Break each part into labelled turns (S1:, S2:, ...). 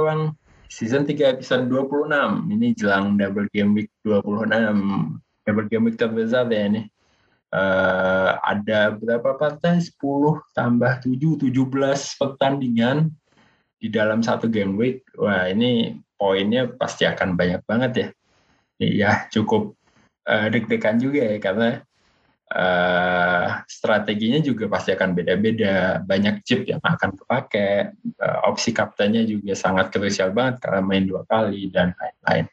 S1: Gawang season 3 episode 26. Ini jelang double game week 26. Double game week terbesar ya ini. Uh, ada berapa partai? 10 tambah 7, 17 pertandingan di dalam satu game week. Wah, ini poinnya pasti akan banyak banget ya. Iya, cukup uh, deg-degan juga ya karena uh, strateginya juga pasti akan beda-beda. Banyak chip yang akan kepakai, uh, opsi kaptennya juga sangat krusial banget karena main dua kali dan lain-lain.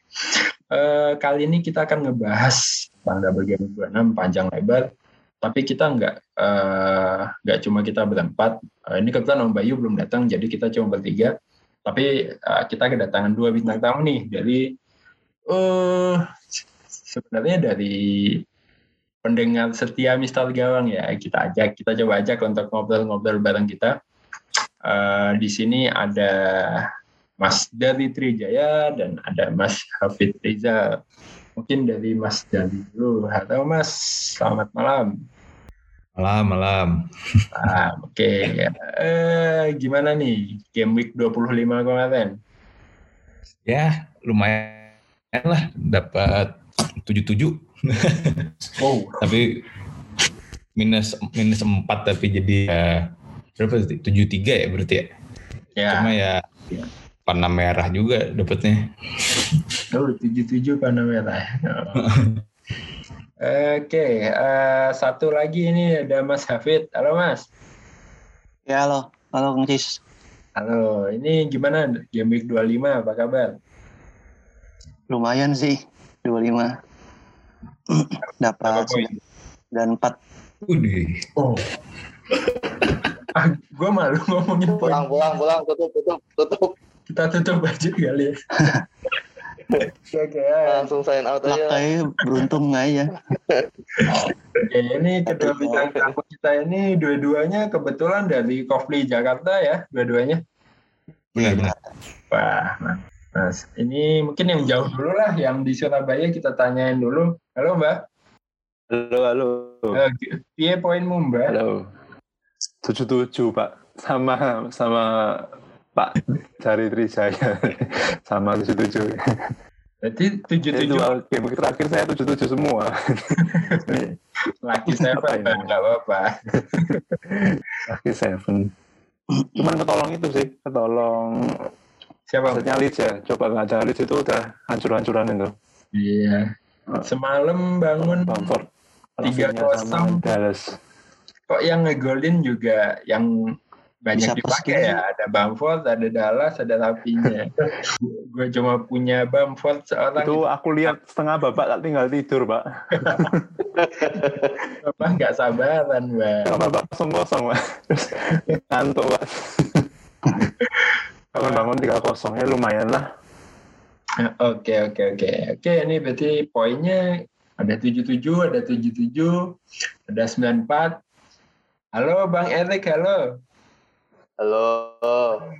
S1: Uh, kali ini kita akan ngebahas tentang double game 26 panjang lebar, tapi kita nggak nggak uh, cuma kita berempat. Uh, ini kebetulan Om Bayu belum datang, jadi kita cuma bertiga. Tapi uh, kita kedatangan dua bintang tamu nih dari uh, sebenarnya dari pendengar setia Mister Gawang ya. Kita ajak kita coba ajak untuk ngobrol-ngobrol bareng kita. Uh, di sini ada Mas dari Trijaya dan ada Mas Hafid Riza. Mungkin dari Mas Dari dulu. Halo Mas. Selamat malam.
S2: Malam malam.
S1: Ah, oke. Okay. uh, gimana nih game week 25 kemarin?
S2: Ya lumayan lah. Dapat tujuh tujuh
S1: wow.
S2: tapi minus minus empat tapi jadi ya, berapa tujuh tiga ya berarti ya
S1: ya
S2: cuma ya warna merah juga dapatnya
S1: oh tujuh tujuh warna merah Oke, okay, uh, satu lagi ini ada Mas Hafid. Halo Mas.
S3: Ya halo, halo Kang Cis.
S1: Halo, ini gimana game week 25 apa kabar?
S3: Lumayan sih, 25 dapat dan empat.
S2: Udih.
S1: Oh. ah, gue malu ngomongin poin.
S4: Pulang, pulang, pulang, tutup, tutup, tutup.
S1: Kita tutup aja kali ya. Oke, okay,
S4: langsung sign out aja.
S3: Kayak beruntung nggak ya?
S1: Oke, ini kedua bintang tamu kita ini dua-duanya kebetulan dari Kofli Jakarta ya, dua-duanya.
S2: Benar, benar.
S1: Wah, Mas, ini mungkin yang jauh dulu lah, yang di Surabaya kita tanyain dulu. Halo Mbak.
S5: Halo, halo.
S1: Uh, Piye poinmu Mbak?
S5: Halo. Tujuh tujuh Pak, sama sama Pak Cari Trijaya, sama tujuh tujuh.
S1: Berarti tujuh tujuh.
S5: Dua game terakhir saya tujuh tujuh semua.
S1: Laki saya Pak, nggak apa-apa.
S5: Laki seven. Cuman ketolong itu sih, ketolong
S1: Siapa?
S5: Maksudnya Leeds ya, coba ngajar Leeds itu udah hancur-hancuran itu.
S1: Iya. Semalam bangun
S5: Bamford
S1: tiga kosong.
S5: Dallas.
S1: Kok yang ngegolin juga yang banyak
S3: Bisa
S1: dipakai
S3: pasti.
S1: ya? Ada Bamford, ada Dallas, ada Rapinya. gue cuma punya Bamford seorang.
S5: Itu aku lihat setengah babak tak tinggal tidur, Pak.
S1: apa nggak sabaran.
S5: Setengah babak kosong-kosong, Pak. Ngantuk, Pak. Kalau bangun tiga kosong ya lumayan lah.
S1: Oke, oke, oke. Oke, ini berarti poinnya ada 77, ada 77, ada 94. Halo Bang Erik, halo.
S4: Halo,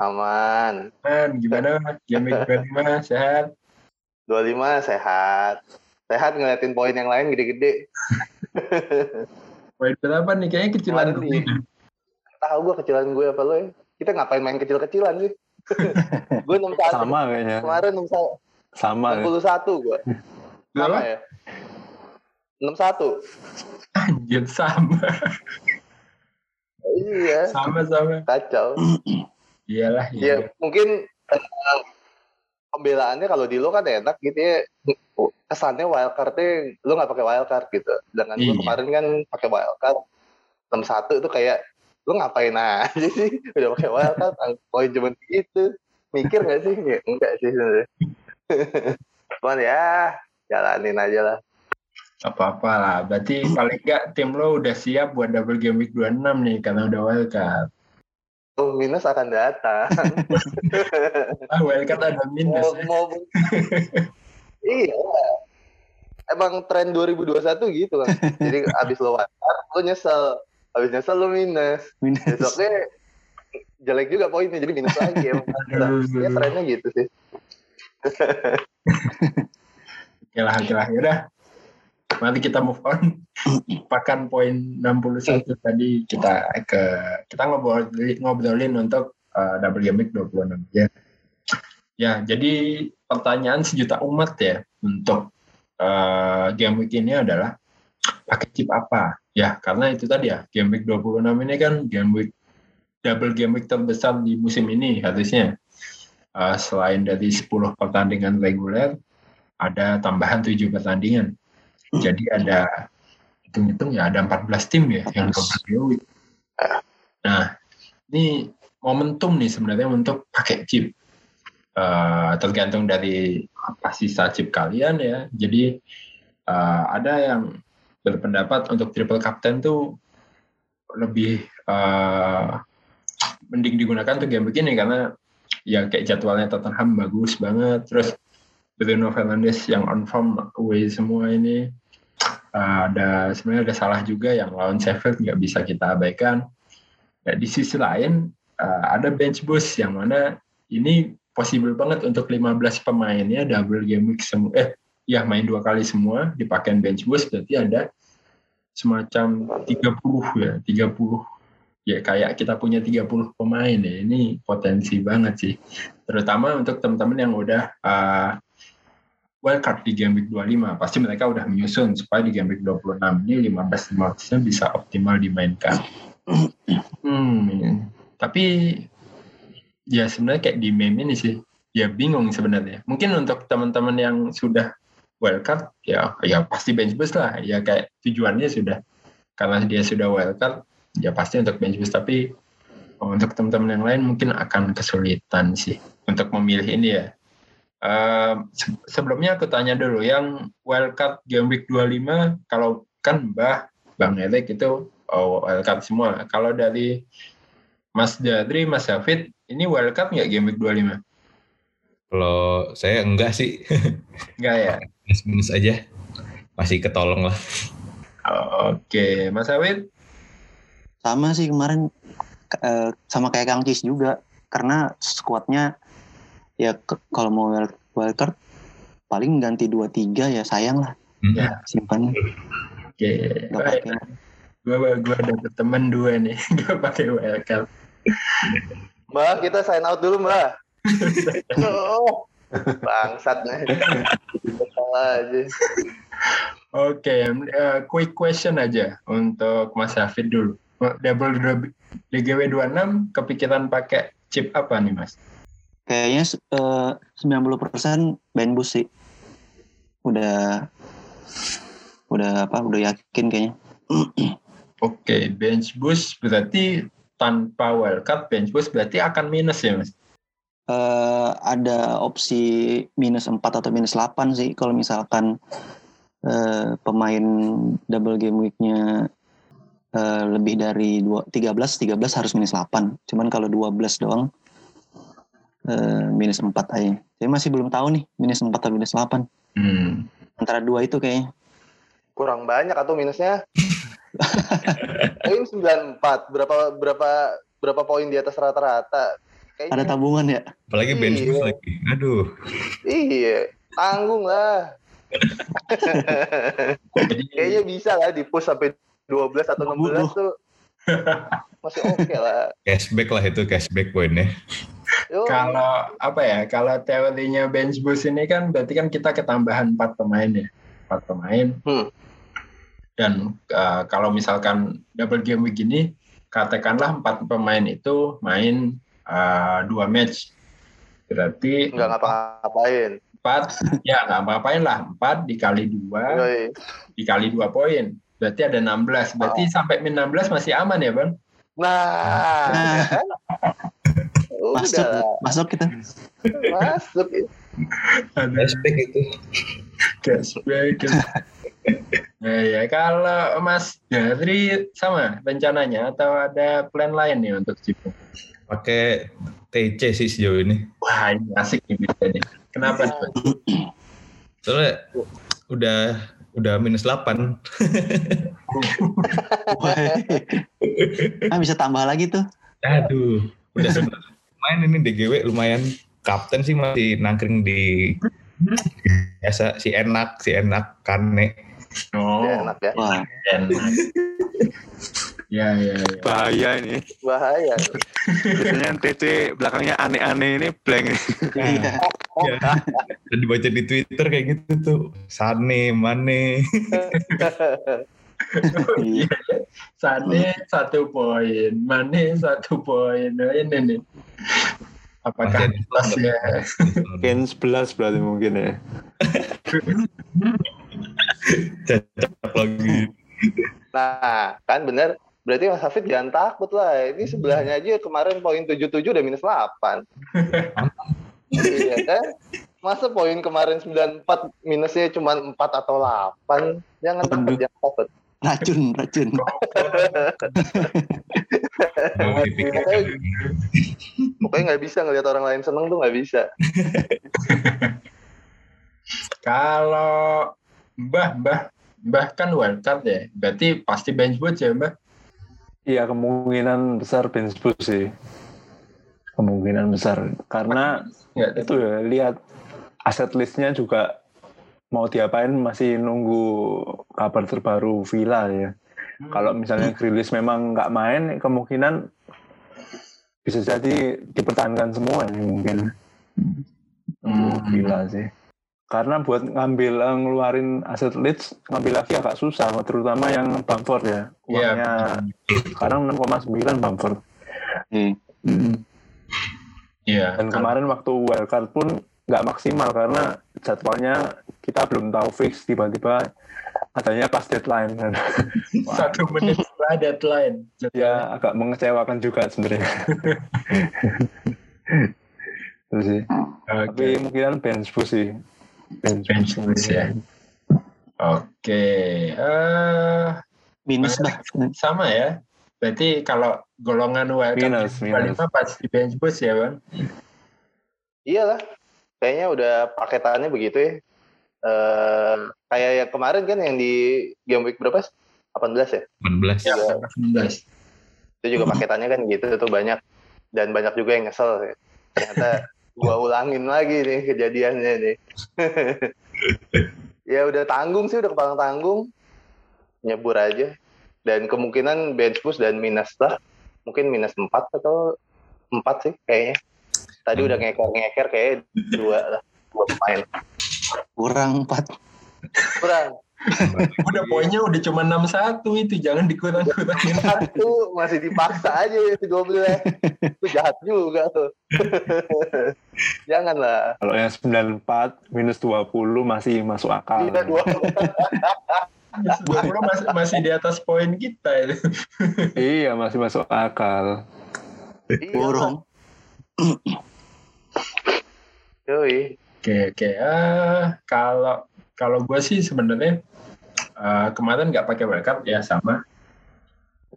S4: aman.
S1: Man, gimana? Game 25, sehat?
S4: 25 sehat. Sehat ngeliatin poin yang lain gede-gede.
S1: Poin berapa nih? Kayaknya kecilan gue.
S4: nih. Tahu gue kecilan gue apa lo ya? Kita ngapain main kecil-kecilan sih? gue 61.
S5: Sama kayaknya.
S4: Kemarin 61.
S5: Sama. ya.
S4: 61 gue. Sama
S1: Berapa?
S4: ya? 61.
S1: Anjir, sama.
S4: Iya,
S1: Sama-sama.
S4: kacau.
S1: Iyalah,
S4: Ya
S1: iya.
S4: mungkin eh, pembelaannya kalau di lo kan enak gitu ya. Kesannya wildcardnya lo nggak pakai wildcard gitu. Dengan gue
S1: Iya.
S4: kemarin kan pakai wildcard 61 itu kayak lo ngapain aja sih? Udah pakai wildcard poin cuma gitu. Mikir nggak sih? Ya, enggak sih sebenarnya. Cuman ya jalanin aja lah.
S1: Apa-apa lah. Berarti paling nggak tim lo udah siap buat double game week 26 nih karena udah wildcard.
S4: Oh, minus akan datang.
S1: Ah, wildcard ada minus.
S4: mau,
S1: ya.
S4: mau iya. Emang tren 2021 gitu kan jadi abis lo wildcard lo nyesel abis nyesel lo minus
S3: Minus.
S4: besoknya jelek juga poinnya jadi minus lagi
S1: Aduh.
S4: ya trennya gitu sih
S1: Oke lah, oke lah. Yaudah. Mari kita move on. Pakan poin 61 tadi kita ke kita ngobrolin, ngobrolin untuk eh, double game week 26 ya. Ya, jadi pertanyaan sejuta umat ya untuk eh, game week ini adalah pakai chip apa? Ya, karena itu tadi ya, game week 26 ini kan game week double game week terbesar di musim ini harusnya. Eh, selain dari 10 pertandingan reguler, ada tambahan 7 pertandingan. Jadi ada hitung-hitung ya ada 14 tim ya yang double game week. Nah, ini momentum nih sebenarnya untuk pakai chip. Eh, tergantung dari apa sisa chip kalian ya. Jadi eh, ada yang berpendapat untuk triple captain tuh lebih eh, mending digunakan tuh game begini karena ya kayak jadwalnya Tottenham bagus banget. Terus Bruno Fernandes yang on form away semua ini Eh, ada sebenarnya ada salah juga yang lawan Sheffield nggak bisa kita abaikan. Ya, di sisi lain eh, ada bench boost yang mana ini possible banget untuk 15 pemainnya double game week semua eh ya main dua kali semua dipakai bench boost berarti ada semacam 30 ya 30 ya kayak kita punya 30 pemain ya ini potensi banget sih. Terutama untuk teman-teman yang udah uh, wildcard di game week 25 pasti mereka udah menyusun supaya di game week 26 ini 15 15 nya bisa optimal dimainkan. Hmm, tapi ya sebenarnya kayak di meme ini sih ya bingung sebenarnya. Mungkin untuk teman-teman yang sudah wildcard ya ya pasti bench boost lah ya kayak tujuannya sudah karena dia sudah wildcard ya pasti untuk bench boost tapi oh, untuk teman-teman yang lain mungkin akan kesulitan sih untuk memilih ini ya Uh, se- sebelumnya aku tanya dulu yang wildcard game week 25 kalau kan Mbah Bang Erik itu oh, wildcard semua. Kalau dari Mas Dadri, Mas Hafid, ini wildcard nggak game week 25?
S2: Kalau saya enggak sih,
S1: Nggak ya?
S2: minus-minus aja. Masih ketolong lah.
S1: Oke, Mas Hafid?
S3: Sama sih kemarin eh, sama kayak Kang Cis juga karena squadnya ya ke- kalau mau wild, wildcard paling ganti dua tiga ya sayang lah
S2: Hmm.
S1: Ya.
S3: simpannya
S1: Oke,
S3: pakai
S1: gue gue dapet temen dua nih, nggak pakai wildcard.
S4: Mbak, kita sign out dulu, Mbak. oh, bangsat nih. Aja.
S1: Oke, eh, quick question aja untuk Mas Hafid dulu. Double DGW 26 kepikiran pakai chip apa nih Mas?
S3: kayaknya eh, 90% band boost sih udah udah apa udah yakin kayaknya
S1: Oke, bench boost berarti tanpa wildcard bench boost berarti akan minus ya Mas?
S3: Eh, ada opsi minus 4 atau minus 8 sih kalau misalkan eh, pemain double game week-nya eh, lebih dari dua- 13 13 harus minus 8 cuman kalau 12 doang eh, minus 4 aja saya masih belum tahu nih minus 4 atau minus 8
S1: Hmm.
S3: antara dua itu kayaknya
S4: Kurang banyak atau minusnya? Poin 94. Berapa berapa berapa poin di atas rata-rata?
S3: Ada
S4: Kayaknya
S3: tabungan ya
S2: Apalagi bench
S4: Iya.
S2: boost lagi. Aduh.
S4: iya, tanggung lah. Kayaknya bisa lah di push sampai 12 atau 16 tuh. Masih oke lah.
S2: Cashback lah itu cashback poinnya.
S4: Yo,
S1: kalau apa ya? Kalau teorinya bench boost ini kan berarti kan kita ketambahan 4 pemain ya. 4 pemain.
S4: Hmm.
S1: Dan eh, kalau misalkan double game week ini katakanlah 4 pemain itu main eh, dua match. Berarti
S4: nggak ngapa-ngapain.
S1: empat ya nggak apa-apain lah empat dikali dua
S4: Yoi.
S1: dikali dua poin berarti ada 16 berarti sampai min 16 masih aman ya bang
S4: Nah,
S3: Nah. masuk
S4: udah lah.
S3: masuk kita
S4: masuk.
S2: Cashback itu.
S1: cashback nah ya kalau Mas Dari sama rencananya atau ada plan lain nih untuk Cipu
S2: Pakai TC sih sejauh ini.
S1: wah ini asik nih nih kenapa?
S2: Soalnya udah udah minus 8.
S3: ah bisa tambah lagi tuh
S2: Aduh. Udah. Main ini DGW lumayan. Kapten sih masih nangkring di biasa si enak si enak kane
S1: oh
S4: Ya, enak ya.
S3: wah
S1: enak. Ya, ya, ya.
S5: Bahaya ini.
S4: Bahaya.
S5: Biasanya TC belakangnya aneh-aneh ini blank.
S3: Iya.
S2: Ya. Dan dibaca di Twitter kayak gitu tuh. Sane, Mane.
S3: Iya.
S1: Sane satu poin, Mane satu poin. Nah, ini nih. Apakah
S2: ada
S1: kelasnya?
S5: Gen 11 berarti mungkin ya.
S2: Cocok lagi.
S4: Nah, kan bener. Berarti Mas Hafid jangan takut lah. Ini sebelahnya aja kemarin poin 77 udah minus 8. iya kan? Masa poin kemarin 94 minusnya cuma 4 atau 8? Jangan takut, jangan takut.
S3: Racun, racun.
S4: Pokoknya nggak bisa ngelihat orang lain seneng tuh nggak bisa.
S1: Kalau Mbah, Mbah, Mbah kan wildcard ya, berarti pasti bench boost ya Mbah?
S5: Iya kemungkinan besar boost sih. Kemungkinan besar karena
S1: Nggak
S5: itu ya lihat aset listnya juga mau diapain masih nunggu kabar terbaru Villa ya. Kalau misalnya Grilis memang nggak main, kemungkinan bisa jadi dipertahankan semua ini mungkin.
S1: Hmm.
S5: Villa sih. Karena buat ngambil eh, ngeluarin aset Leeds ngambil lagi agak susah, terutama yang Bamford ya.
S1: Iya,
S5: Uangnya sekarang 6,9 Bamford.
S3: Hmm.
S1: Iya.
S5: Dan kemarin waktu wildcard pun nggak maksimal karena jadwalnya kita belum tahu fix tiba-tiba adanya pas deadline kan.
S1: satu menit setelah deadline.
S5: ya agak mengecewakan juga sebenarnya. Itu sih. Tapi
S1: Oke.
S5: mungkin bench sih. Bench,
S1: boost ya. Oke. Eh,
S3: Minus bah.
S1: sama ya. Berarti kalau golongan wildcard
S5: Minus,
S1: di
S5: minus.
S1: lima pasti bench boost ya bang?
S4: Iyalah, kayaknya udah paketannya begitu ya. Eh kayak yang kemarin kan yang di game week berapa? sih? 18 ya?
S2: 18.
S1: Ya,
S4: Iya.
S1: 19.
S4: Itu juga paketannya kan gitu tuh banyak dan banyak juga yang nyesel. ya. Ternyata gua ulangin lagi nih kejadiannya nih. ya udah tanggung sih udah kepala tanggung. Nyebur aja. Dan kemungkinan bench boost dan minus lah. Mungkin minus 4 atau 4 sih kayaknya. Tadi udah ngeker-ngeker kayak dua lah. Dua pemain.
S3: Kurang empat.
S4: Kurang.
S1: Udah poinnya udah cuma 61 itu, jangan dikurang-kurangin.
S4: Satu masih dipaksa aja itu 12. Itu jahat juga tuh. Janganlah.
S5: Kalau yang 94 minus 20 masih masuk akal.
S4: Iya dua.
S1: 20 masih, masih di atas poin kita itu.
S5: iya masih masuk akal.
S4: Iya.
S3: Kurang.
S4: Yoi.
S1: Oke, oke. Ah, kalau kalau gue sih sebenarnya eh, kemarin nggak pakai wildcard ya sama.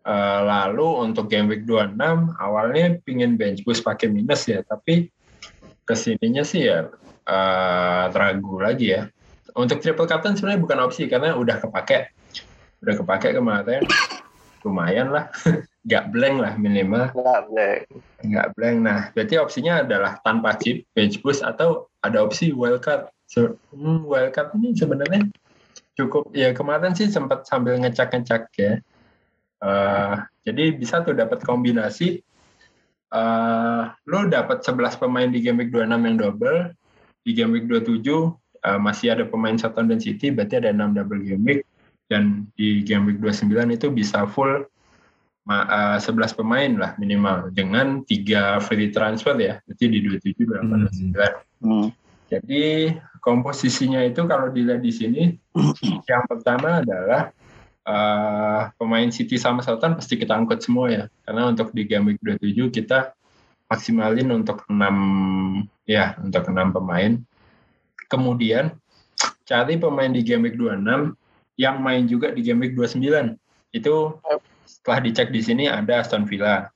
S1: Eh, lalu untuk game week 26 awalnya pingin bench boost pakai minus ya, tapi ke sininya sih ya eh, ragu lagi ya. Untuk triple captain sebenarnya bukan opsi karena udah kepake, udah kepake kemarin, lumayan lah, nggak blank lah minimal
S4: Nggak, Black.
S1: nggak blank. Nah, berarti opsinya adalah tanpa chip, bench boost atau ada opsi wildcard. So, hmm, wildcard ini sebenarnya cukup ya kemarin sih sempat sambil ngecek-ngecek ya. Eh, jadi bisa tuh dapat kombinasi. eh lo dapat 11 pemain di game week 26 yang double, di game week 27 eh, masih ada pemain Southampton City, berarti ada 6 double game week dan di game week 29 itu bisa full ma- eh, 11 pemain lah minimal dengan tiga free transfer ya berarti di 27 berapa
S2: Hmm.
S1: 9
S3: Hmm.
S1: Jadi komposisinya itu kalau dilihat di sini yang pertama adalah eh, pemain City sama Southampton pasti kita angkut semua ya. Karena untuk di game week 27 kita maksimalin untuk 6 ya untuk 6 pemain. Kemudian cari pemain di game week 26 yang main juga di game week 29 itu setelah dicek di sini ada Aston Villa.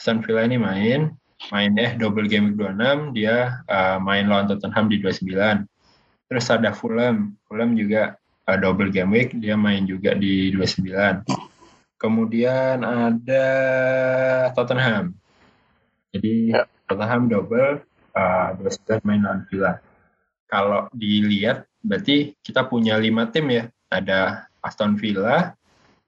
S1: Aston Villa ini main, main eh double game week 26, dia uh, main lawan Tottenham di 29. Terus ada Fulham, Fulham juga uh, double game week, dia main juga di 29. Kemudian ada Tottenham. Jadi
S4: Ya.
S1: Tottenham double, uh, 29 main lawan Villa. Kalau dilihat, berarti kita punya lima tim ya. Ada Aston Villa,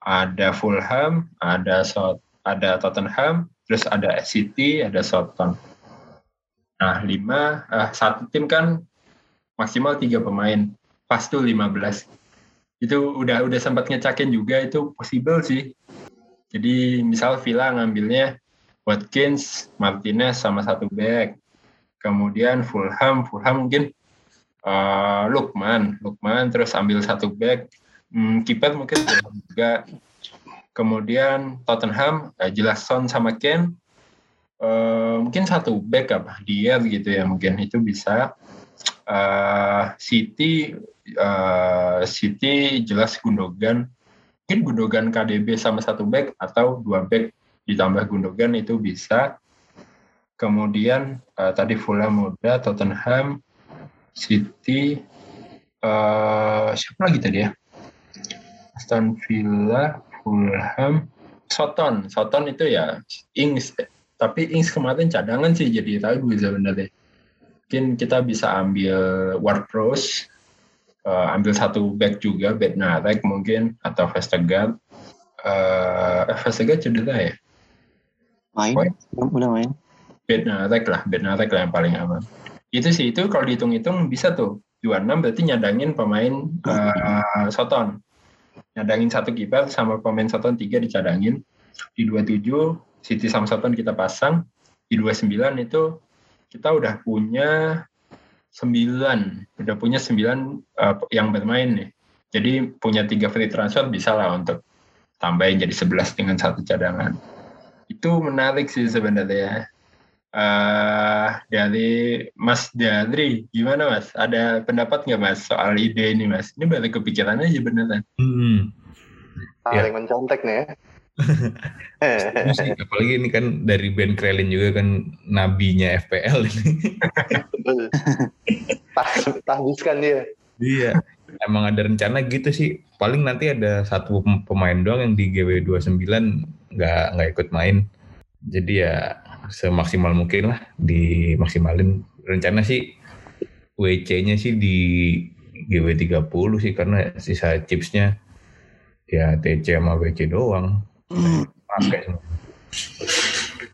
S1: ada Fulham, ada South, ada Tottenham, terus ada City, ada Southampton. Nah, lima, eh, satu tim kan maksimal tiga pemain, pas tuh 15. Itu udah udah sempat ngecakin juga itu possible sih. Jadi misal Villa ngambilnya Watkins, Martinez sama satu back. Kemudian Fulham, Fulham mungkin uh, Lukman, Lukman terus ambil satu back. Hmm, kiper mungkin juga. Kemudian Tottenham, uh, jelas Son sama Ken. Uh, mungkin satu back apa dia gitu ya mungkin itu bisa. Uh, City, uh, City jelas Gundogan. Mungkin Gundogan KDB sama satu back atau dua back ditambah Gundogan itu bisa. Kemudian uh, tadi Fulham udah, Tottenham, City, uh, siapa lagi tadi ya? Aston Villa, Fulham, Soton. Soton itu ya Ings. Tapi Ings kemarin cadangan sih jadi ragu sebenarnya. Mungkin kita bisa ambil Ward Prowse, uh, ambil satu back juga, Bednarek mungkin, atau Vestergaard. Uh, Vestergaard cedera ya?
S3: Main, udah main.
S1: Bednarek lah, Bednarek lah yang paling aman. Itu sih, itu kalau dihitung-hitung bisa tuh. 26 berarti nyadangin pemain uh, Soton. Nyadangin satu kiper sama pemain Soton tiga dicadangin. Di 27, City sama Soton kita pasang. Di 29 itu kita udah punya 9. Udah punya 9 uh, yang bermain nih. Jadi punya tiga free transfer bisa lah untuk tambahin jadi 11 dengan satu cadangan. Itu menarik sih sebenarnya uh, dari Mas Dadri. Gimana Mas? Ada pendapat nggak Mas soal ide ini Mas? Ini baru kepikiran aja beneran.
S2: Hmm.
S4: Paling ya. mencontek nih ya.
S2: Apalagi ini kan dari band Krelin juga kan nabinya FPL ini.
S4: Tahbiskan dia.
S2: Iya. Emang ada rencana gitu sih. Paling nanti ada satu pemain doang yang di GW29 nggak nggak ikut main. Jadi ya semaksimal mungkin lah dimaksimalin rencana sih WC-nya sih di GW30 sih karena sisa chipsnya ya TC sama WC doang pakai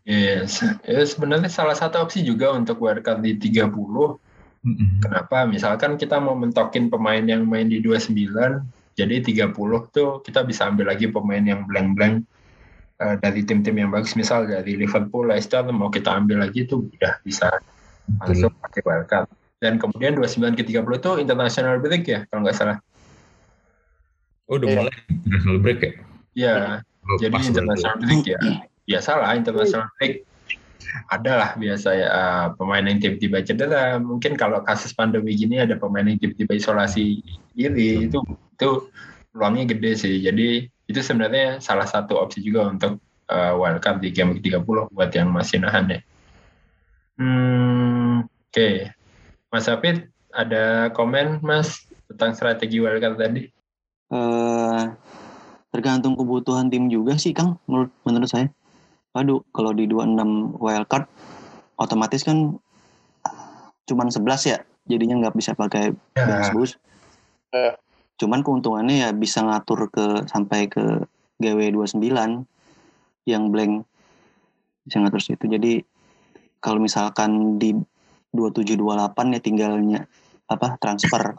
S1: Yes. Ya, sebenarnya salah satu opsi juga untuk wildcard di 30. Mm-hmm. Kenapa? Misalkan kita mau mentokin pemain yang main di 29, jadi 30 tuh kita bisa ambil lagi pemain yang blank-blank uh, dari tim-tim yang bagus misal dari Liverpool, Leicester mau kita ambil lagi itu udah bisa langsung pakai wildcard. Dan kemudian 29 ke 30 itu international break ya kalau nggak salah.
S2: Oh udah yeah. mulai international break ya?
S1: Iya. Oh, jadi international break ya. Biasalah international break adalah biasa ya uh, pemain yang tiba-tiba cedera mungkin kalau kasus pandemi gini ada pemain yang tiba-tiba isolasi diri itu itu peluangnya gede sih jadi itu sebenarnya salah satu opsi juga untuk uh, wildcard di game 30 buat yang masih nahan ya. Hmm, Oke, okay. Mas Afid ada komen Mas tentang strategi wildcard tadi?
S3: Uh, tergantung kebutuhan tim juga sih Kang menurut menurut saya. Waduh, kalau di 26 wildcard otomatis kan cuman 11 ya, jadinya nggak bisa pakai ya. bus. Uh cuman keuntungannya ya bisa ngatur ke sampai ke GW29 yang blank. Bisa ngatur situ. Jadi kalau misalkan di 2728 ya tinggalnya apa transfer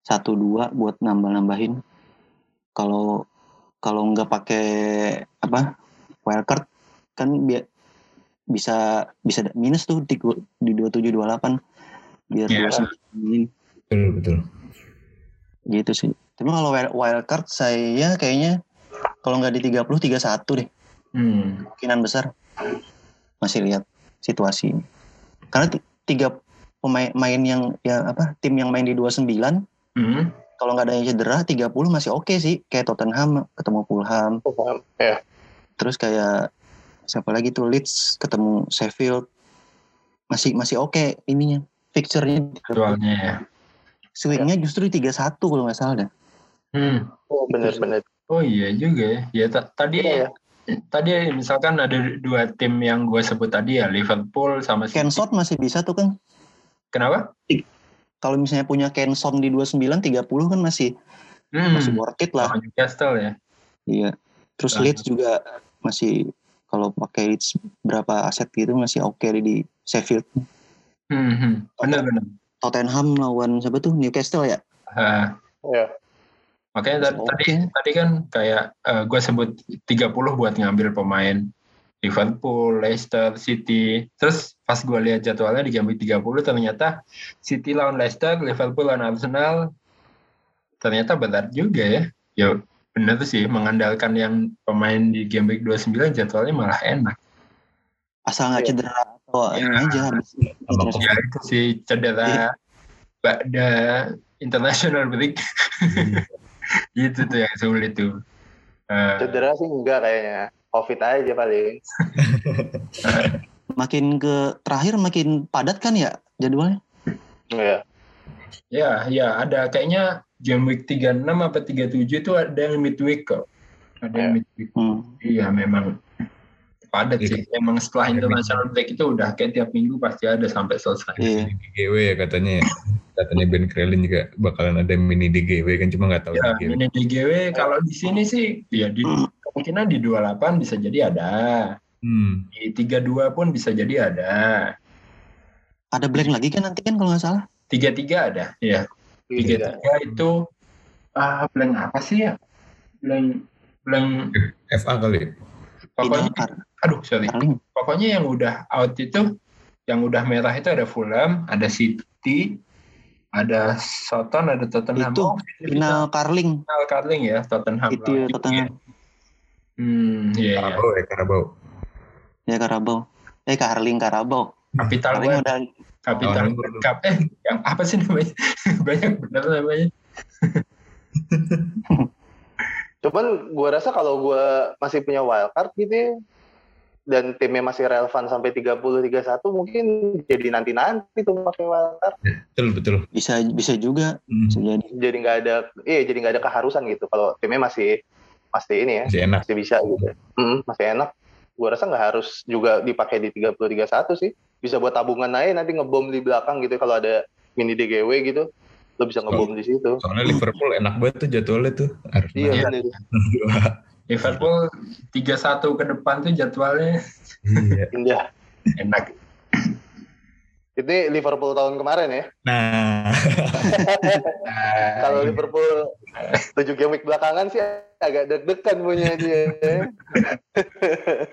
S3: satu dua buat nambah-nambahin. Kalau kalau nggak pakai apa wildcard kan bi bisa bisa minus tuh di, di 2728 biar yeah.
S2: betul betul
S3: gitu sih. Tapi kalau wild card saya kayaknya kalau nggak di 30 31 deh. Hmm. kemungkinan besar. Masih lihat situasi ini. Karena tiga pemain main yang ya apa tim yang main di 29 hmm. kalau nggak ada yang cedera 30 masih oke okay sih. Kayak Tottenham ketemu Fulham.
S4: Fulham ya.
S3: Terus kayak siapa lagi tuh Leeds ketemu Sheffield. Masih masih oke okay ininya fixturenya.
S1: Ya
S3: swingnya justru tiga satu kalau nggak salah dah.
S4: Hmm. Oh benar-benar.
S1: Oh iya juga ya. Ya tadi ya. Tadi misalkan ada dua tim yang gue sebut tadi ya Liverpool sama
S3: Kenson masih bisa tuh kan?
S1: Kenapa?
S3: Kalau misalnya punya Kenson di 29 30 kan masih hmm. masih worth it lah.
S1: Newcastle ya.
S3: Iya. Terus
S1: Nah.
S3: Leeds juga masih kalau pakai Leeds berapa aset gitu masih oke di Sheffield.
S1: Hmm, hmm. Benar-benar.
S3: Tottenham lawan siapa tuh Newcastle ya?
S1: Ah,
S4: Ya.
S1: makanya tadi,
S3: Oke.
S1: tadi tadi kan kayak gue sebut 30 buat ngambil pemain Liverpool, Leicester, City. Terus pas gue lihat jadwalnya di game week 30 ternyata City lawan Leicester, Liverpool lawan Arsenal. Ternyata berat juga ya. Ya bener sih mengandalkan yang pemain di game week 29 jadwalnya malah enak.
S3: Asal nggak
S4: Iya.
S3: cedera atau ini aja
S2: Sama
S3: Terus-
S1: Ya cedera Bada international break itu tuh yang sulit tuh. Eh,
S4: Cedera sih enggak kayaknya. Covid aja paling.
S3: makin ke terakhir makin padat kan ya jadwalnya?
S4: Iya.
S1: Ya, ya ada kayaknya game week 36 apa 37 itu ada yang midweek kok. Ada yang
S4: Ya.
S1: midweek.
S3: Hmm.
S1: Iya, memang padat
S2: Iya.
S1: sih. Emang setelah
S2: Ada
S1: international break itu udah kayak tiap minggu pasti ada sampai selesai.
S3: Iya.
S2: DGW ya katanya. Katanya Ben Krellin juga bakalan ada mini DGW kan cuma nggak tahu
S1: Ya,
S2: DGW.
S1: ini DGW kalau di sini sih ya di kemungkinan di 28 bisa jadi ada.
S2: Hmm.
S1: Di 32 pun bisa jadi ada.
S3: Ada blank lagi kan nanti kan kalau nggak salah?
S1: 33 ada, ya.
S4: Iya.
S1: 33 itu ah blank apa sih ya? Blank blank
S2: FA kali.
S1: Pokoknya aduh sorry. Pokoknya yang udah out itu yang udah merah itu ada Fulham, ada City, ada Soton, ada Tottenham.
S3: Itu
S1: Oh,
S3: Final Carling
S1: final Carling ya, Tottenham.
S3: itu
S1: City
S3: Tottenham.
S1: Hmm, iya, iya.
S2: Karabau ya Karabau.
S3: Ya Karabau. Eh Carling Karabau.
S1: Capital
S3: Carling udah
S1: Capital One
S2: Liverpool.
S1: Cup. Eh, yang apa sih namanya? Banyak bener namanya.
S4: Cuman gua rasa kalau gua masih punya wildcard gitu ya, dan timnya masih relevan sampai 30 31 mungkin jadi nanti-nanti tuh pakai wildcard.
S2: Betul betul.
S3: bisa bisa juga
S2: Hmm.
S3: bisa jadi.
S4: Jadi nggak ada iya jadi nggak ada keharusan gitu kalau timnya masih masih ini ya,
S2: Masih enak.
S4: masih bisa gitu. Hmm, masih enak. Gua rasa nggak harus juga dipakai di 30 31 sih. Bisa buat tabungan aja nanti ngebom di belakang gitu kalau ada mini DGW gitu. Lo bisa ngebom di situ.
S2: Soalnya Liverpool enak banget tuh jadwalnya tuh. Arsenal.
S4: Iya,
S1: Iya.
S4: bener.
S1: Liverpool 3-1 ke depan tuh jadwalnya
S2: Iya.
S4: Indah.
S1: enak.
S4: Ini Liverpool tahun kemarin ya.
S2: Nah,
S4: Kalau Liverpool 7 game week belakangan sih agak deg-degan punya dia.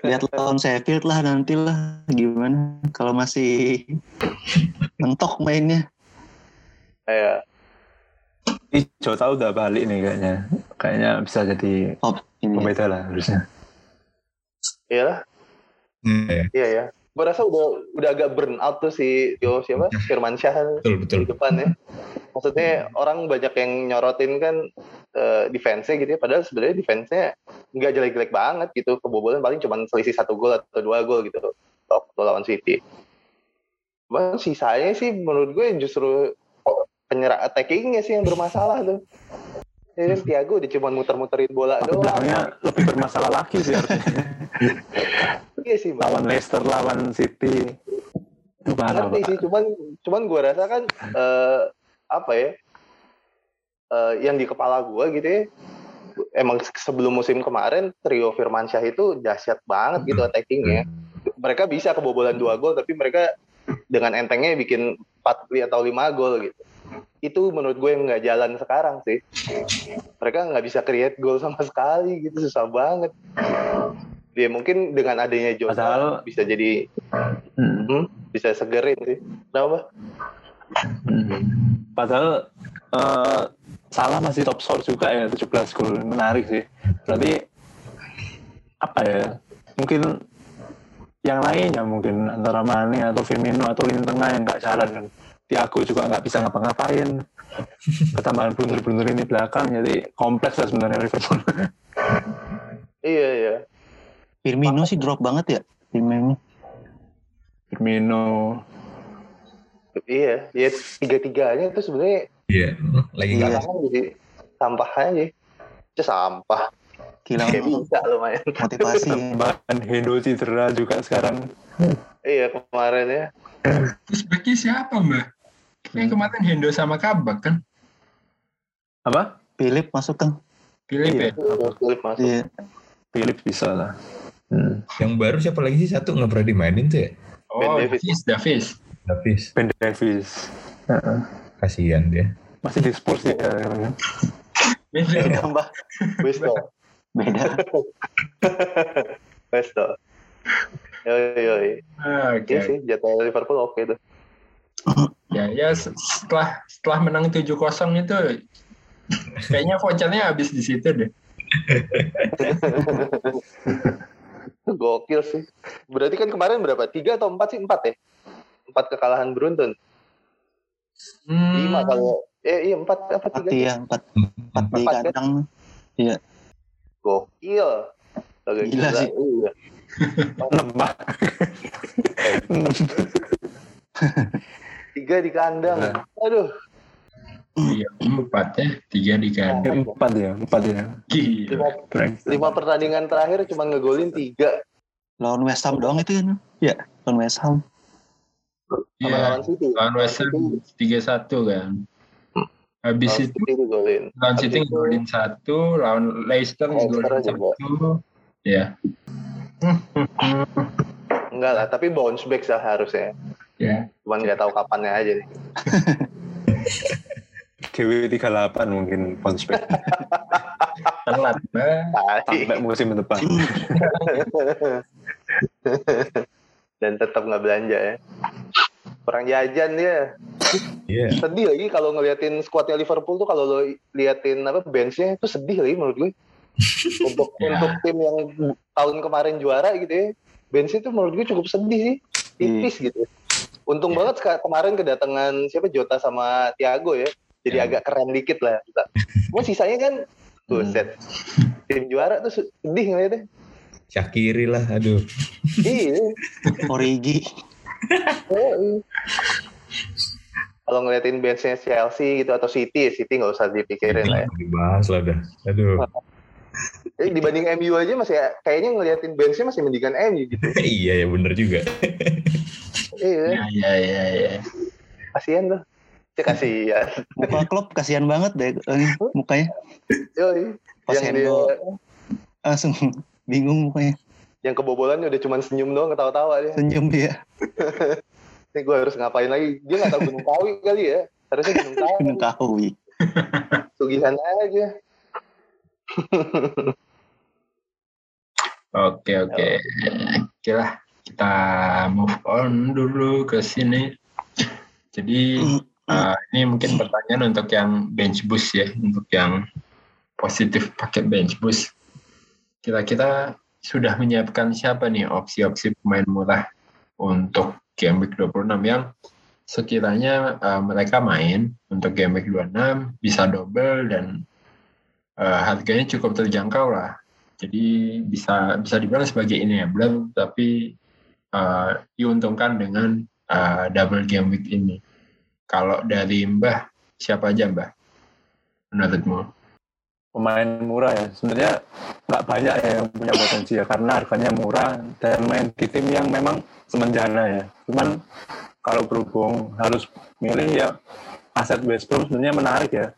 S3: Lihat lawan Sheffield lah nanti lah gimana kalau masih mentok mainnya.
S4: Kayak
S5: Ih, Jota udah balik nih kayaknya. Kayaknya bisa jadi
S3: Oh, ini
S5: pembeda lah harusnya.
S4: iya lah,
S2: iya,
S4: iya ya. Gue rasa udah udah agak burn out tuh si Yo siapa Firman Syah
S2: betul betul.
S4: di depan ya. Maksudnya orang banyak yang nyorotin kan eh, defense-nya gitu ya. Padahal sebenarnya defense-nya nggak jelek-jelek banget gitu. Kebobolan paling cuma selisih satu gol atau dua gol gitu. Waktu lawan City. Cuman sisanya sih menurut gue justru penyerang attacking-nya sih yang bermasalah tuh. Ya kan Thiago udah cuma muter-muterin bola doang.
S5: belakangnya lebih bermasalah lagi sih harusnya.
S4: Iya sih, Bang.
S5: lawan Leicester, lawan City.
S4: Ngerti sih cuman cuman gue rasa kan eh, apa ya eh, yang di kepala gue gitu ya emang sebelum musim kemarin trio Firmansyah itu dahsyat banget gitu attackingnya mereka bisa kebobolan dua gol tapi mereka dengan entengnya bikin 4 atau 5 gol gitu itu menurut gue yang nggak jalan sekarang sih mereka nggak bisa create gol sama sekali gitu susah banget dia mungkin dengan adanya Jota
S5: Padahal-
S4: bisa jadi
S5: Hmm.
S4: hmm, bisa segerin sih kenapa
S5: Hmm. Padahal eh, Salah masih top score juga ya 17 gol menarik sih. Berarti apa ya? Mungkin yang lainnya mungkin antara Mane atau Firmino atau lini tengah yang nggak jalan kan. Thiago juga nggak bisa ngapa-ngapain. Ketambahan blunder-blunder ini belakang jadi kompleks lah sebenarnya Liverpool.
S4: iya iya
S3: Firmino sih drop banget ya Firmino.
S5: Firmino,
S4: iya ya tiga tiganya itu sebenarnya
S2: Iya, lagi
S3: Iya.
S2: nggak
S4: jadi sampah aja itu sampah
S3: Kehilangan
S4: kayak bisa lumayan
S3: motivasi.
S5: tambahan Hendo cedera juga sekarang.
S4: iya kemarin ya
S1: Terus backnya siapa mbak? Kayak kemarin Hendo sama Kabak kan?
S5: Apa?
S3: Philip masuk kan.
S1: Philip
S5: Iya.
S1: ya?
S4: Philip masuk.
S3: Iya.
S5: Philip bisa lah. Hmm.
S2: Yang baru siapa lagi sih satu nggak pernah dimainin tuh ya?
S4: Ben
S1: Oh,
S4: Davis.
S1: Davis, Davis.
S2: Davis.
S5: Ben Davis. Heeh.
S2: Kasihan dia.
S5: Masih di Spurs ya.
S1: Beda.
S4: Tambah Westo.
S3: Beda.
S4: Westo. Yoi, yoi.
S1: Ah, Oke.
S4: Iya sih, jadwal Liverpool oke tuh.
S1: Ya, ya se- setelah setelah menang 7-0 itu kayaknya vouchernya habis di situ deh.
S4: Gokil sih. Berarti kan kemarin berapa? Tiga atau empat sih? Empat ya? Empat kekalahan beruntun.
S1: Hmm,
S4: Lima kalau... Eh iya empat apa
S3: Empat
S4: tiga? sih?
S3: ya, empat, empat di
S4: Empat, kan?
S3: kandang.
S4: Gokil. Agak
S3: Gila sih.
S4: Iya.
S5: Pak.
S4: Tiga di kandang.
S5: Nah.
S4: Aduh.
S1: Iya, empat ya, tiga di kandang.
S5: Empat ya, empat ya.
S1: Gila.
S4: Lima, lima pertandingan terakhir cuma ngegolin tiga.
S3: Lawan West Ham doang itu kan? Ya, lawan West Ham.
S1: Iya,
S4: lawan City.
S1: lawan West Ham 3-1 kan. Habis
S4: Lawan
S1: itu lawan City ngegolin satu, lawan Leicester ngegolin
S4: juga.
S1: satu. Ya.
S4: Enggak lah, tapi bounce back sih harusnya.
S1: Ya.
S4: Cuman nggak tahu kapannya aja nih.
S5: GW 38 mungkin back
S1: Telat,
S5: sampai musim depan.
S4: Dan tetap nggak belanja ya. Kurang jajan dia.
S2: Iya.
S4: Sedih lagi kalau ngeliatin skuadnya Liverpool tuh kalau lo liatin apa benchnya itu sedih lagi menurut gue. untuk
S1: Ya.
S4: untuk tim yang tahun kemarin juara gitu ya. Benchnya tuh menurut gue cukup sedih sih. Tipis gitu. Untung
S1: Ya.
S4: banget kemarin kedatangan siapa Jota sama Thiago ya. Jadi
S1: Ya.
S4: agak keren dikit lah. Cuma sisanya kan buset. Tim juara tuh sedih ngeliatnya.
S2: Syakiri lah, aduh.
S4: iya.
S3: Origi.
S4: Oh. Kalau ngeliatin benchnya Chelsea gitu atau City, City nggak usah dipikirin lah ya.
S2: Dibahas lah dah. Aduh.
S4: Jadi dibanding MU aja masih kayaknya ngeliatin benchnya masih mendingan MU gitu.
S2: iya ya bener juga.
S4: Iya,
S1: Ya, ya, ya, ya.
S4: kasihan loh. Cek kasihan.
S3: Muka klub kasihan banget deh eh, mukanya.
S4: Yoi.
S3: Pas
S4: Yang dia,
S3: Hendo langsung bingung mukanya.
S4: yang kebobolannya udah cuma senyum doang ketawa-tawa dia.
S3: Senyum dia.
S4: Ini gue harus ngapain lagi? Dia nggak tahu Gunung Kawi kali ya. Harusnya Gunung Kawi.
S3: Gunung Kawi.
S4: Sugihan aja.
S1: Oke, oke. Oke lah, kita move on dulu ke sini. Jadi uh, ini mungkin pertanyaan untuk yang bench boost ya, untuk yang positif pakai bench boost. Kira-kira sudah menyiapkan siapa nih opsi-opsi pemain murah untuk game week 26 yang sekiranya uh, mereka main untuk game week 26 bisa double dan uh, harganya cukup terjangkau lah. Jadi bisa bisa dibilang sebagai enabler tapi uh, diuntungkan dengan uh, double game week ini. Kalau dari Mbah siapa aja Mbah? Menurutmu?
S5: Pemain murah ya, sebenarnya nggak banyak ya yang punya potensi ya, karena harganya murah dan main di tim yang memang semenjana ya. Cuman kalau berhubung harus milih ya aset West Brom sebenarnya menarik ya.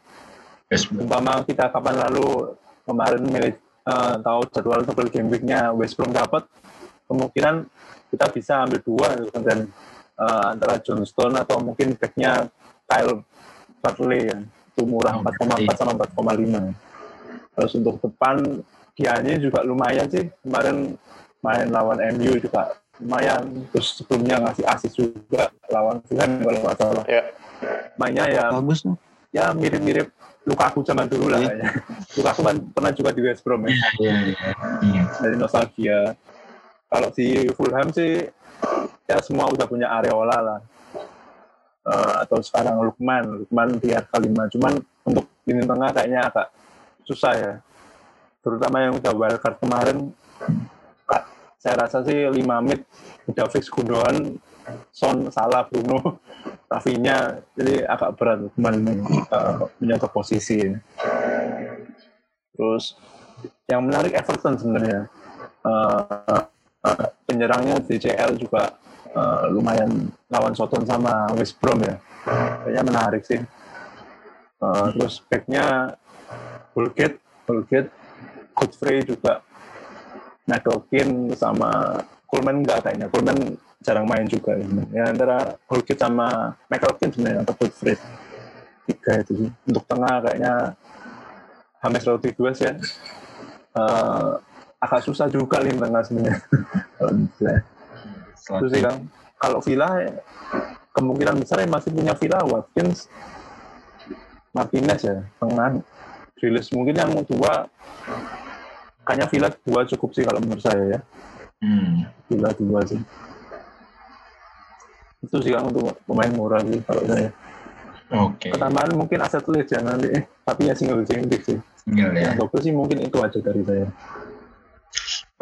S1: Mbah.
S5: umpama kita kapan lalu kemarin milih eh, tahu jadwal double game week-nya West Brom dapat kemungkinan kita bisa ambil dua gitu kan, dan eh, antara Johnston atau mungkin back-nya Kyle Bartley ya itu murah 4,4 sama 4,5 terus untuk depan Gianni juga lumayan sih kemarin main lawan MU juga lumayan terus sebelumnya ngasih assist juga lawan Fulham kalau nggak salah
S4: Ya.
S5: mainnya ya
S3: Bagus tuh.
S5: ya mirip-mirip Lukaku zaman dulu lah
S3: Iya.
S5: kayaknya. Lukaku kan pernah juga di West Brom ya,
S1: Iya, iya, iya. Iya.
S5: dari nostalgia. Kalau di Fulham sih ya semua udah punya Areola lah. Eh, atau sekarang Lukman, Lukman di harga 5. Cuman untuk lini tengah kayaknya agak susah ya. Terutama yang udah wildcard kemarin, saya rasa sih 5 mid udah fix Gundogan, Son, Salah, Bruno, Rafinya, jadi agak berat kemarin uh, menjaga posisi. Terus yang menarik Everton sebenarnya. Uh, uh, penyerangnya DCL juga uh, lumayan lawan Soton sama West Brom ya. Kayaknya menarik sih. Uh, terus backnya Bulgate Holgate, Godfrey juga Nadokin sama Coleman enggak kayaknya. Coleman jarang main juga. Ya, ya antara Holgate sama McLaughlin sebenarnya atau Godfrey. Tiga itu sih. Untuk tengah kayaknya James Rodriguez ya. Eh, agak susah juga nih tengah sebenarnya. Kalau misalnya. Itu sih Kang. Kalau Villa ya, kemungkinan besar ya masih punya Villa Watkins Martinez ya tengah Grealish mungkin yang dua kayaknya Villa dua cukup sih kalau menurut saya ya
S1: Hmm.
S5: Villa dua sih itu sih Kang untuk pemain murah sih kalau saya
S1: Oke.
S5: ketambahan mungkin aset list ya nanti tapi ya single single sih
S1: Tinggal ya.
S5: yang double sih mungkin itu aja dari saya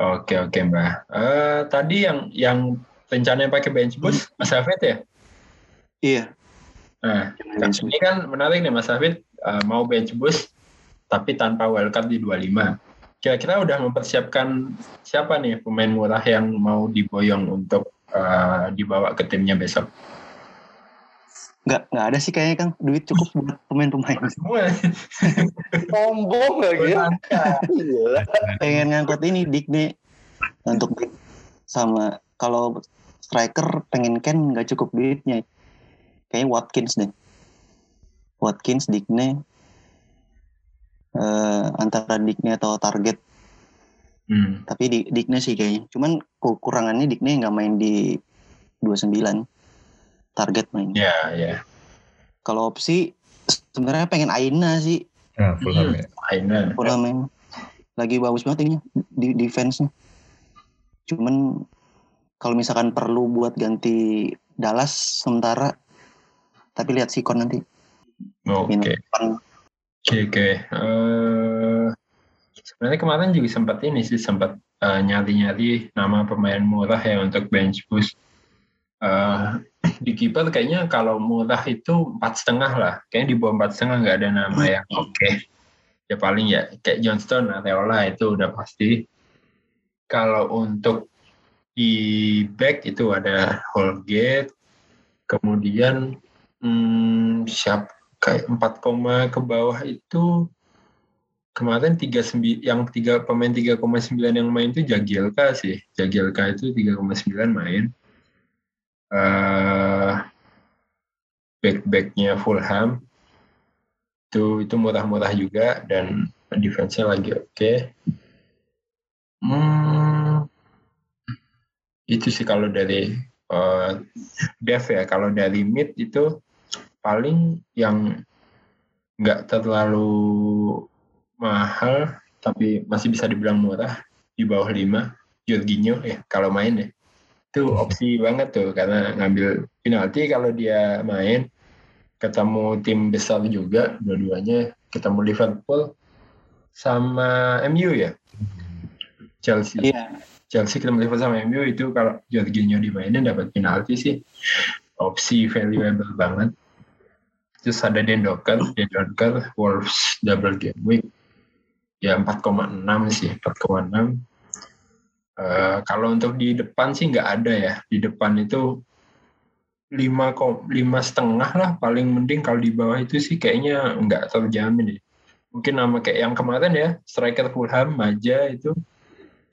S1: Oke oke Mbak. Eh, tadi yang yang rencananya pakai bench boost Mas Hafid ya?
S3: Iya.
S1: Nah, ini kan menarik nih Mas Hafid eh, mau bench boost tapi tanpa wildcard di 25. Kira-kira udah mempersiapkan siapa nih pemain murah yang mau diboyong untuk eh, dibawa ke timnya besok?
S3: Nggak, nggak ada sih kayaknya Kang. Duit cukup buat pemain-pemain.
S1: Semua.
S4: Sombong lagi ya.
S3: Pengen ngangkut ini Digne untuk sama kalau striker pengen Ken nggak cukup duitnya. Kayaknya Watkins deh. Watkins, Digne, eh, antara Digne atau target.
S1: Hmm.
S3: Tapi di Digne sih kayaknya. Cuman kekurangannya Digne nggak main di 29. Target main.
S1: Ya ya.
S3: Kalau opsi sebenarnya pengen Aina sih.
S2: Nah, Fulham ya.
S1: Aina.
S3: Udah main lagi bagus banget ini di defense-nya. Cuman kalau misalkan perlu buat ganti Dallas sementara tapi lihat Sikon nanti
S1: Oke.
S3: depan.
S1: Oke oke. Eh, sebenarnya kemarin juga sempat ini sih sempat eh, nyari-nyari nama pemain murah ya untuk bench boost. Eh, di kiper kayaknya kalau murah itu empat setengah lah. Kayaknya di bawah empat setengah nggak ada nama yang oke. Ya paling ya kayak Johnston, Areola itu udah pasti. Kalau untuk di back itu ada Holgate, kemudian hmm, siapa kayak 4 koma ke bawah itu kemarin tiga sembi yang tiga pemain 3,9 yang main itu Jagielka sih Jagielka itu 3,9 main eh back-backnya Fulham. Itu itu murah-murah juga dan defense-nya lagi oke. Hmm, itu sih kalau dari eh, Dev ya. Kalau dari mid itu paling yang nggak terlalu mahal tapi masih bisa dibilang murah di bawah 5 Jorginho ya kalau main ya itu opsi banget tuh karena ngambil penalti kalau dia main. Ketemu tim besar juga dua-duanya. Ketemu Liverpool sama MU ya? Chelsea.
S3: Iya.
S1: Chelsea ketemu Liverpool sama MU itu kalau Jorginho dimainin dapat penalti sih. Opsi valuable banget. Terus ada Den Docker Den Docker Wolves double game week. Ya 4,6 sih 4,6 Eh, kalau untuk di depan sih nggak ada ya. Di depan itu lima lima setengah lah paling mending. Kalau di bawah itu sih kayaknya nggak terjamin ya mungkin nama kayak yang kemarin ya striker Fulham Maja itu.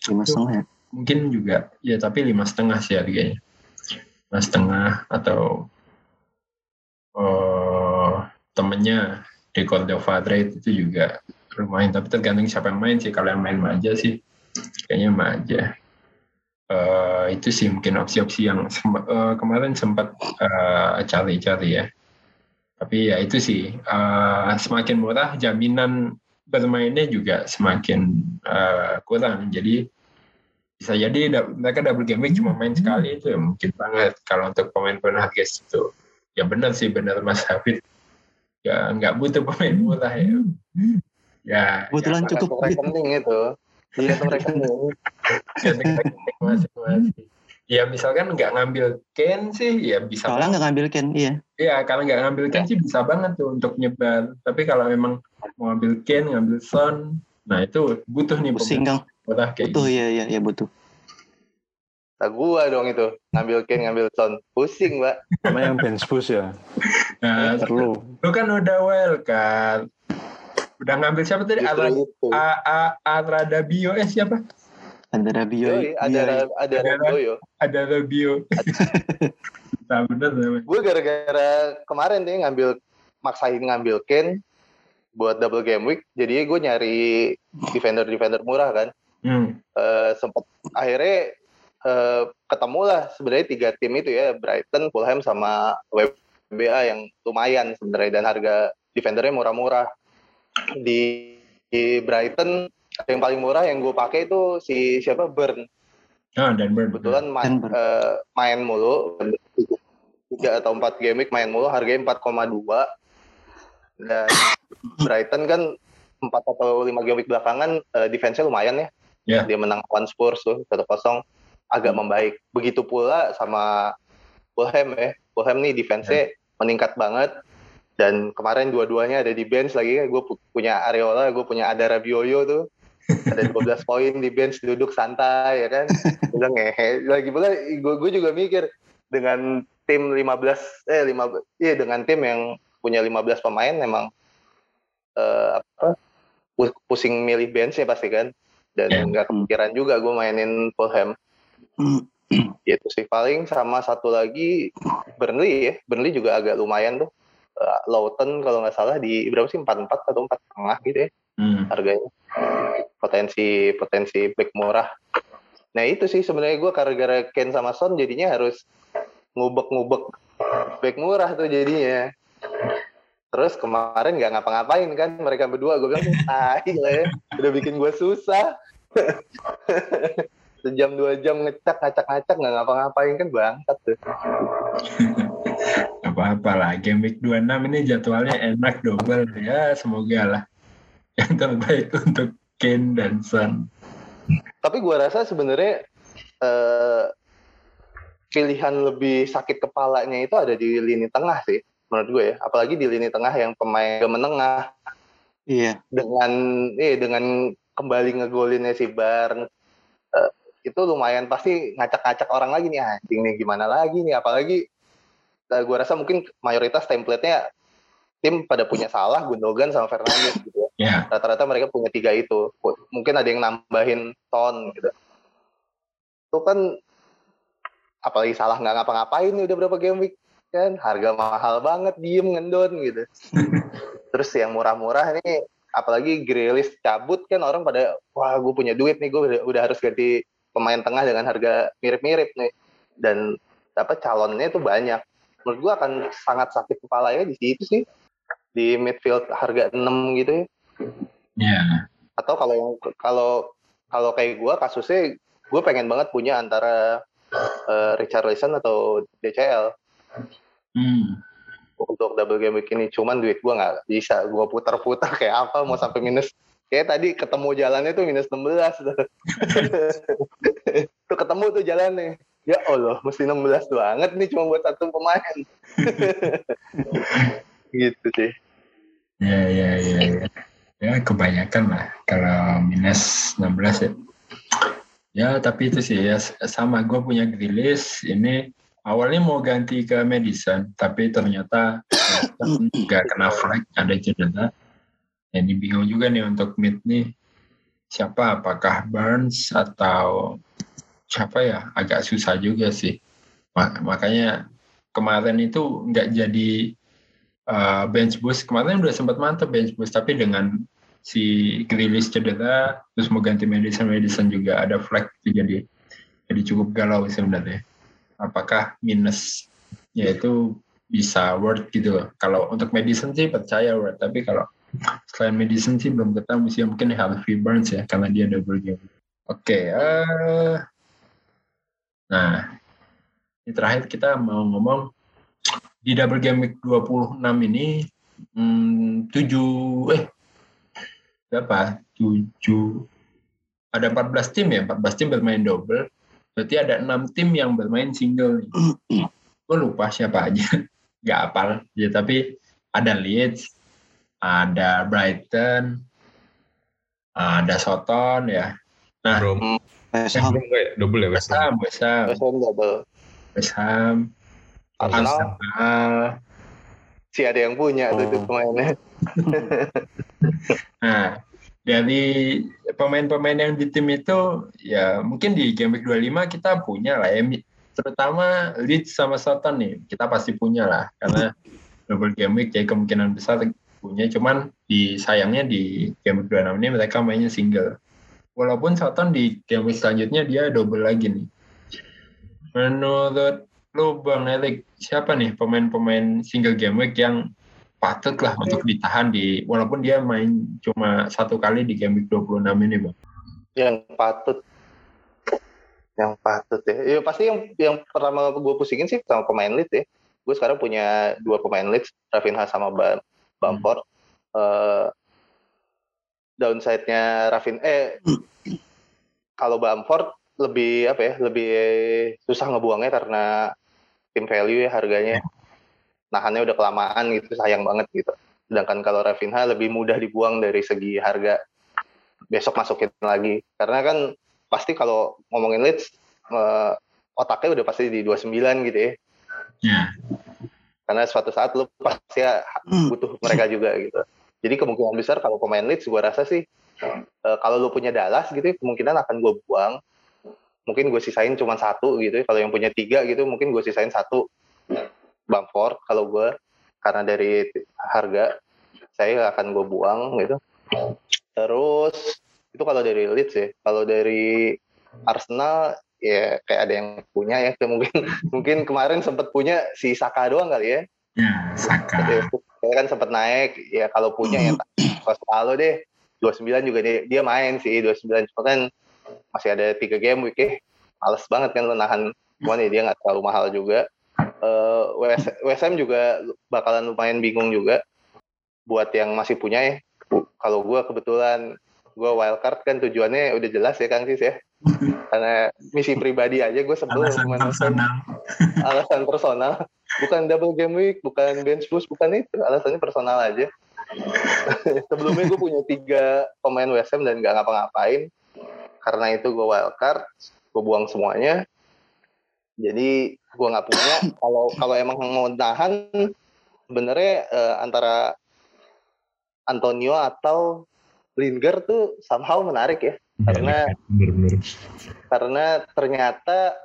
S3: Lima setengah ya?
S1: mungkin juga ya tapi lima setengah sih harganya. Lima setengah atau eh temennya Decordo Fadre itu juga lumayan. Tapi tergantung siapa yang main sih. Kalau yang main Maja sih kayaknya Maja Eh itu sih mungkin opsi-opsi yang sempa- eh, kemarin sempat eh, cari-cari ya. Tapi ya itu sih eh, semakin murah jaminan bermainnya juga semakin eh, kurang. Jadi bisa jadi mereka double game week cuma main sekali itu ya mungkin banget. Kalau untuk pemain-pemain harga itu ya benar sih benar Mas Hafid. Ya nggak butuh pemain murah ya. Ya
S3: kebetulan cukup
S4: Tergantung rekening itu. Tergantung rekening.
S1: ya, masing-masing. ya misalkan nggak ngambil Ken sih ya bisa
S3: soalnya nggak ngambil Ken iya
S1: Iya, karena nggak ngambil Ken sih bisa banget tuh untuk nyebar. Tapi kalau memang mau ngambil Ken, ngambil Son, nah itu butuh nih
S3: pusing Kang
S1: kayak
S3: butuh
S1: gitu.
S3: iya iya iya butuh
S4: Tak gua dong itu. Ngambil Ken, ngambil Son. Pusing, Mbak.
S5: sama yang bench boost ya
S1: Nah,
S5: perlu
S1: lu kan udah wildcard. Udah ngambil siapa tadi?
S4: Justru
S1: Ara,
S4: itu.
S1: A, A, Aradabio eh siapa?
S3: Ada Rabio.
S4: Yoi, ada
S3: Iya,
S4: ada
S1: Ada
S4: Rabioyo.
S1: Ada Rabio. nah, bener namanya.
S4: Gue gara-gara kemarin nih ngambil maksain ngambil Ken buat double game week. Jadi gue nyari defender defender murah kan.
S1: Hmm.
S4: Eh sempet akhirnya eh, ketemu lah sebenarnya tiga tim itu ya Brighton, Fulham sama WBA yang lumayan sebenarnya dan harga defendernya murah-murah. Di, di Brighton yang paling murah yang gue pakai itu si siapa Burn.
S1: Ah, dan Burn.
S4: kebetulan main,
S3: Denver.
S4: eh, main mulu tiga atau empat game week main mulu harganya 4,2 dan Brighton kan empat atau lima game week belakangan eh, defense-nya lumayan ya
S1: Ya.
S4: dia menang lawan Spurs tuh 1-0 agak membaik begitu pula sama Fulham ya Fulham nih defense-nya meningkat banget dan kemarin dua-duanya ada di bench lagi. Gue punya Areola gue punya ada Rabioyo tuh. Ada 12 poin di bench duduk santai ya kan? Bilang ngehe lagi pula gue gue juga mikir dengan tim 15 eh 15 iya dengan tim yang punya 15 pemain memang eh, apa pu- pusing milih bench ya pasti kan? Dan
S1: Ya.
S4: nggak kepikiran juga gue mainin Fulham. Gitu sih. Paling sama satu lagi Burnley ya. Burnley juga agak lumayan tuh. Eh, Lawton kalau nggak salah di berapa sih? 44 atau 4 tengah gitu ya.
S1: Hmm.
S4: harganya. Potensi potensi back murah. Nah itu sih sebenarnya gue gara-gara Ken sama Son jadinya harus ngubek-ngubek back murah tuh jadinya. Terus kemarin nggak ngapa-ngapain kan mereka berdua. Gue bilang ah lah ya. Udah bikin gue susah. Sejam dua jam ngecak ngacak ngacak nggak ngapa-ngapain kan bangsat tuh
S1: apa-apa lah game week 26 ini jadwalnya enak double ya semoga lah. Yang terbaik untuk Kane dan Son.
S4: Tapi gue rasa sebenarnya eh, pilihan lebih sakit kepalanya itu ada di lini tengah sih menurut gue ya. Apalagi di lini tengah yang pemain menengah.
S3: Iya.
S4: dengan eh dengan kembali ngegolinnya si Barnes eh, itu lumayan pasti ngacak-ngacak orang lagi nih anjing nih gimana lagi nih? Apalagi gue rasa mungkin mayoritas template-nya tim pada punya salah Gundogan sama Fernandes gitu ya.
S1: Ya
S4: rata-rata mereka punya tiga itu. Mungkin ada yang nambahin ton gitu. Itu kan apalagi salah nggak ngapa-ngapain udah berapa game week kan? Harga mahal banget diem ngendon gitu. Terus yang murah-murah nih apalagi Grealish cabut kan orang pada wah gue punya duit nih gue udah, udah harus ganti pemain tengah dengan harga mirip-mirip nih. Dan apa calonnya tuh banyak menurut gue akan sangat sakit kepalanya di situ sih. Di midfield harga 6 gitu ya.
S1: Ya
S4: atau kalau yang kalau kalau kayak gue kasusnya gue pengen banget punya antara uh, Richarlison atau DCL
S1: hmm.
S4: untuk double game week ini. Cuman duit gue nggak bisa. Gue putar-putar kayak apa mau sampai minus. Kayak tadi ketemu jalannya tuh minus 16 tuh. tuh ketemu tuh jalannya ya Allah mesti 16 banget nih cuma buat satu pemain. Gitu sih.
S1: Ya ya ya ya. Ya kebanyakan lah kalau minus 16 ya. Ya tapi itu sih ya sama gue punya Grilis ini awalnya mau ganti ke Madison tapi ternyata nggak kena flag ada cedera. Ini bingung juga nih untuk mid nih. Siapa? Apakah Burns atau siapa ya agak susah juga sih. Ma- makanya kemarin itu nggak jadi uh, bench boost. Kemarin udah sempat mantep bench boost tapi dengan si Grealish cedera terus mau ganti Madison Madison juga ada flag itu jadi jadi cukup galau sebenarnya. Apakah minus yaitu bisa worth gitu loh. Kalau untuk Madison sih percaya worth tapi kalau selain Madison sih belum ketemu sih. Mungkin Harvey Barnes ya karena dia double game. Oke eh nah ini terakhir kita mau ngomong di double game week 26 ini hmm, 7 eh berapa? 7 ada 14 tim ya, 14 tim bermain double. Berarti ada 6 tim yang bermain single nih. Gue lupa siapa aja. Gak apal. Ya, tapi ada Leeds, ada Brighton, ada Soton ya. Nah,
S2: Belum,
S3: West Ham.
S2: double ya
S1: West
S2: Ham.
S1: West Ham,
S4: West Ham double.
S1: West Ham,
S4: Arsenal.
S1: Arsenal,
S4: si ada yang punya
S3: Oh.
S4: tuh pemainnya.
S1: Nah, dari pemain-pemain yang di tim itu ya mungkin di game week 25 kita punya lah ya. Terutama Leeds sama Southampton nih kita pasti punya lah. Karena double game week jadi kemungkinan besar punya. Cuman di sayangnya di game week 26 ini mereka mainnya single walaupun Southampton di game selanjutnya dia double lagi nih menurut lu Bang Erik siapa nih pemain-pemain single game week yang patut lah untuk ditahan di walaupun dia main cuma satu kali di game week 26 ini bang.
S4: Yang patut yang patut ya. Ya pasti yang yang pertama gue pusingin sih sama pemain lead ya. Gue sekarang punya dua pemain lead, Rafinha sama Bam Bamford. Hmm. Uh, downside-nya Rafin eh kalau Bamford lebih apa ya? Lebih susah ngebuangnya karena tim value ya harganya. Nahannya udah kelamaan gitu sayang banget gitu. Sedangkan kalau Rafinha lebih mudah dibuang dari segi harga. Besok masukin lagi. Karena kan pasti kalau ngomongin Leeds uh, otaknya udah pasti di 29 gitu ya. Yeah. karena suatu saat lu pasti ya butuh mereka juga gitu jadi kemungkinan besar kalau pemain Leeds gue rasa sih uh, kalau lu punya Dallas gitu kemungkinan akan gue buang mungkin gue sisain cuma satu gitu kalau yang punya tiga gitu mungkin gue sisain satu Bamford kalau gue karena dari harga saya akan gue buang gitu. Terus itu kalau dari Leeds ya. Kalau dari Arsenal ya kayak ada yang punya ya mungkin mungkin kemarin sempat punya si Saka doang kali ya.
S1: Ya, Saka.
S4: Ya kan sempat naik ya kalau punya ya kalau deh 29 juga dia, dia main sih 29 cuma kan masih ada tiga game week ya. Males banget kan lo nahan cuman ya dia nggak terlalu mahal juga uh, WS, WSM juga bakalan lumayan bingung juga buat yang masih punya ya. Kalau gue kebetulan gue wildcard kan tujuannya udah jelas ya Kang Sis ya. Karena misi pribadi aja gue sebel
S1: alasan personal.
S4: alasan personal. Bukan double game week, bukan bench boost, bukan itu. Alasannya personal aja. Sebelumnya gue punya tiga pemain WSM dan gak ngapa-ngapain. Karena itu gue wildcard, gue buang semuanya. Jadi gue nggak punya. Kalau kalau emang mau nahan, sebenarnya uh, antara Antonio atau Lingard tuh somehow menarik ya, karena bener, bener. karena ternyata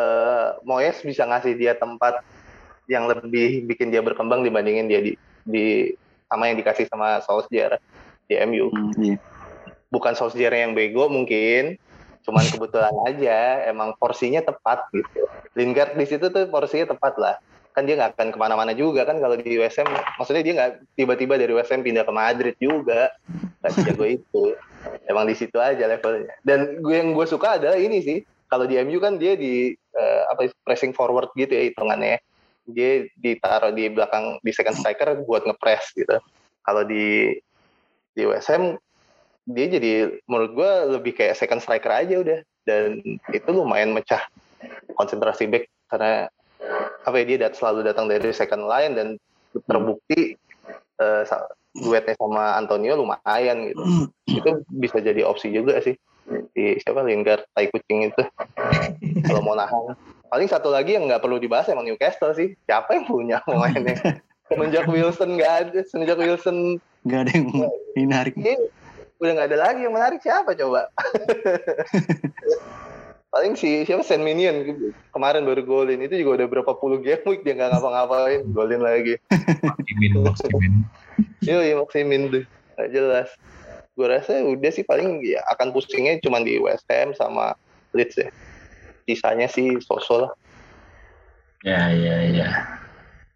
S4: uh, Moyes bisa ngasih dia tempat yang lebih bikin dia berkembang dibandingin dia di, di sama yang dikasih sama Solskjaer di MU. Hmm, iya. Bukan Solskjaer yang bego mungkin, cuman kebetulan aja emang porsinya tepat gitu Lingard di situ tuh porsinya tepat lah kan dia nggak akan ke mana-mana juga kan kalau di USM maksudnya dia nggak tiba-tiba dari USM pindah ke Madrid juga. Nggak jago itu. Emang di situ aja levelnya. Dan gue yang gue suka adalah ini sih. Kalau di MU kan dia di uh, apa pressing forward gitu ya hitungannya. Dia ditaruh di belakang di second striker buat ngepres gitu. Kalau di di USM dia jadi menurut gue lebih kayak second striker aja udah. Dan itu lumayan mecah konsentrasi back karena apa ya dia dat selalu datang dari second line dan terbukti uh, duetnya sama Antonio lumayan gitu. Itu bisa jadi opsi juga sih. Di siapa Lingard tai kucing itu. Kalau mau nahan. Paling satu lagi yang nggak perlu dibahas emang Newcastle sih. Siapa yang punya pemainnya? Semenjak Wilson nggak ada semenjak Wilson
S3: nggak ada yang menarik.
S4: Udah nggak ada lagi yang menarik. Siapa coba paling si siapa? Saint Minion. Kemarin baru golin. Itu juga udah berapa puluh game week dia nggak ngapa-ngapain. Golin lagi. Maximin Maximin iya iya Maximin tuh nggak jelas. Gue rasa udah sih paling ya akan pusingnya cuma di West Ham sama Leeds ya. Sisanya sih sosok lah.
S1: Ya ya ya.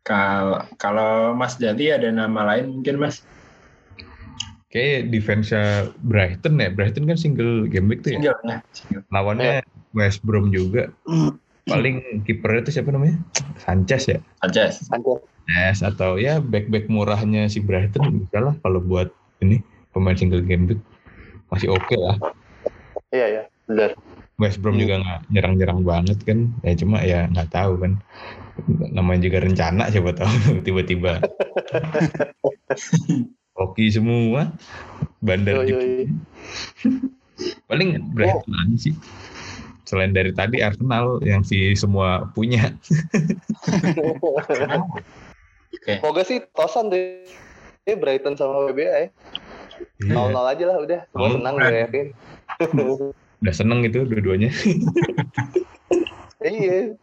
S1: Kalau kalau Mas Jati ada nama lain mungkin Mas?
S2: Kayak defense Brighton ya. Brighton kan single game week tuh ya. Single, ya. Lawannya ya. West Brom juga. Paling kipernya itu siapa namanya? Sanchez ya.
S1: Sanchez.
S2: Sanchez. Yes, atau ya back-back murahnya si Brighton bisa lah kalau buat ini pemain single game week masih oke okay lah.
S4: Iya ya, benar.
S2: West Brom juga nggak nyerang-nyerang banget kan. Ya cuma ya nggak tahu kan. Namanya juga rencana siapa tahu tiba-tiba. hoki semua bandar yo, juga paling Brighton oh. sih selain dari tadi Arsenal yang si semua punya
S4: okay. Moga sih Tosan deh aja Brighton sama WBA ya.
S2: Iya.
S4: 0-0 aja lah udah. Semua
S2: Nol.
S4: menang gue yakin.
S2: Udah seneng itu dua-duanya.
S4: iya.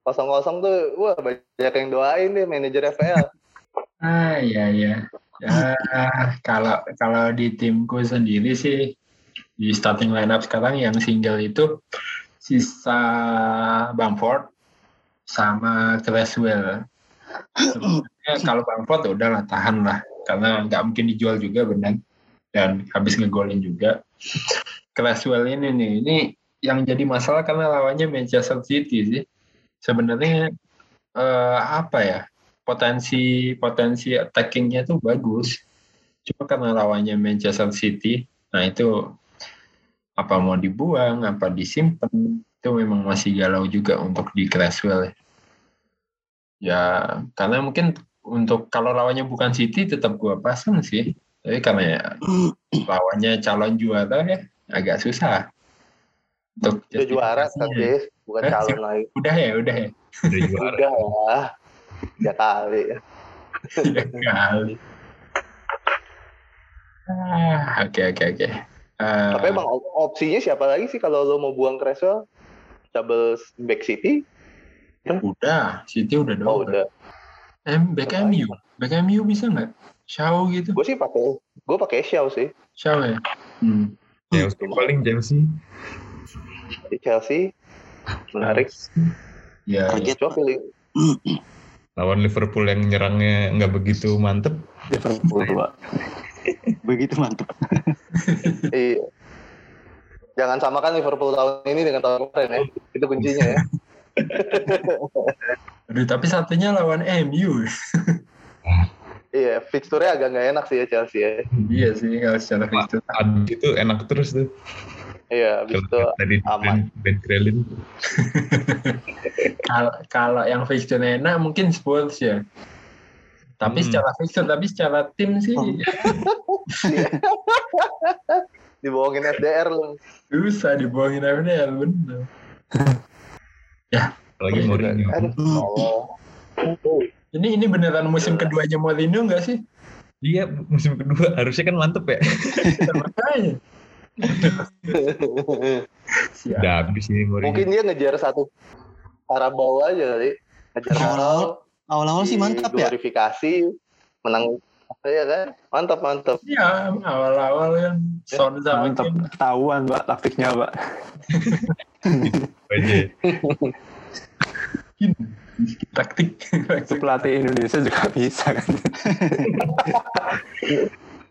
S4: Kosong-kosong tuh, wah banyak yang doain deh manajer FPL.
S1: Ah iya iya. Ya kalau kalau di timku sendiri sih di starting lineup sekarang yang single itu sisa Bamford sama Creswell. Sebenarnya kalau Bamford ya udahlah tahan lah karena nggak mungkin dijual juga benar dan habis ngegolin juga. Creswell ini nih ini yang jadi masalah karena lawannya Manchester City sih. Sebenarnya eh, apa ya? potensi potensi attackingnya tuh bagus. Cuma karena lawannya Manchester City, nah itu apa mau dibuang, apa disimpan, itu memang masih galau juga untuk di Creswell. Ya, Ya, karena mungkin untuk kalau lawannya bukan City tetap gua pasang sih. Tapi karena ya lawannya calon juara ya agak susah. Untuk
S4: Udah juara. Jis, bukan
S1: Eh,
S4: calon lagi.
S1: Udah ya, udah ya.
S2: Udah juara.
S4: Udah lah. Tiga kali.
S1: Tiga kali. Ah, Oke oke oke. Eh,
S4: Tapi emang op- opsinya siapa lagi sih kalau lo mau buang Creswell? Double back City?
S1: udah, City udah dong.
S4: Oh udah.
S1: M back MU, back MU bisa nggak? Shaw gitu,
S4: Gue sih pakai, gue pakai Shaw sih.
S1: Shaw ya. Hmm.
S2: Chelsea paling Chelsea.
S4: Chelsea. Menarik.
S1: Ya, ya.
S3: Target
S4: Coba pilih.
S2: Lawan Liverpool yang nyerangnya nggak begitu mantep.
S5: Liverpool pak.
S3: Begitu mantep.
S4: Iya. Jangan samakan Liverpool tahun ini dengan tahun kemarin ya. Itu kuncinya ya.
S1: Aduh, tapi satunya lawan MU.
S4: Iya, fixture-nya agak nggak enak sih ya Chelsea ya.
S1: iya sih kalau secara fixture.
S2: Abis itu enak terus tuh.
S4: Iya, habis itu
S2: tadi
S4: aman.
S2: Ben, ben Krelin.
S1: Kalau kalau yang fixture enak mungkin Spurs ya. Tapi
S2: Hmm.
S1: secara fixture, tapi secara tim sih
S3: Oh.
S4: dibohongin SDR lu.
S1: susah dibohongin FDL bener.
S2: Apalagi Mourinho.
S4: Aduh, Allah.
S1: Ini ini beneran musim keduanya Mourinho nggak sih?
S2: Iya musim kedua harusnya kan mantep ya.
S1: Makanya. Siap.
S2: Udah habis ini Mourinho.
S4: Mungkin dia ngejar satu Karabau aja kali. Ngejar Karabau.
S3: Awal-awal sih mantap ya.
S4: Glorifikasi menang Iya kan? Mantap, mantap.
S1: Ya, awal-awal kan Son sama
S5: Mantap. Ketahuan pak taktiknya pak.
S2: aja.
S1: taktik.
S5: Itu pelatih Indonesia juga bisa kan.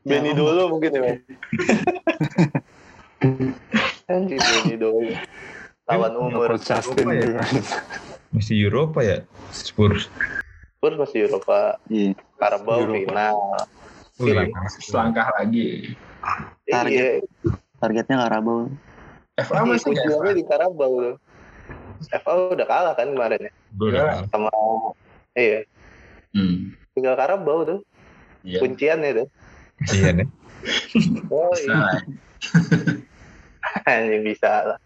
S4: Benny dulu mungkin ya. Ben. Anjir, Benny dulu. Lawan umur.
S5: Justin
S2: ya?
S5: juga.
S2: Masih Eropa ya Spurs.
S4: Spurs masih Eropa.
S3: Iya.
S4: Karabau
S5: Eropa.
S4: final.
S2: Oh,
S1: Iya,
S2: iya.
S1: Selangkah lagi.
S3: Target.
S4: Iya,
S3: Targetnya Karabau.
S1: FA
S4: iya,
S1: masih FA?
S4: di Karabau tuh. FA udah kalah kan kemarin ya
S2: udah
S1: Iya.
S4: sama iya
S1: Hmm.
S4: tinggal Karabau tuh
S1: Iya.
S4: kuncian itu
S2: Iya nih.
S4: oh
S1: Bisa
S4: iya
S1: lah.
S4: Anjing, bisa lah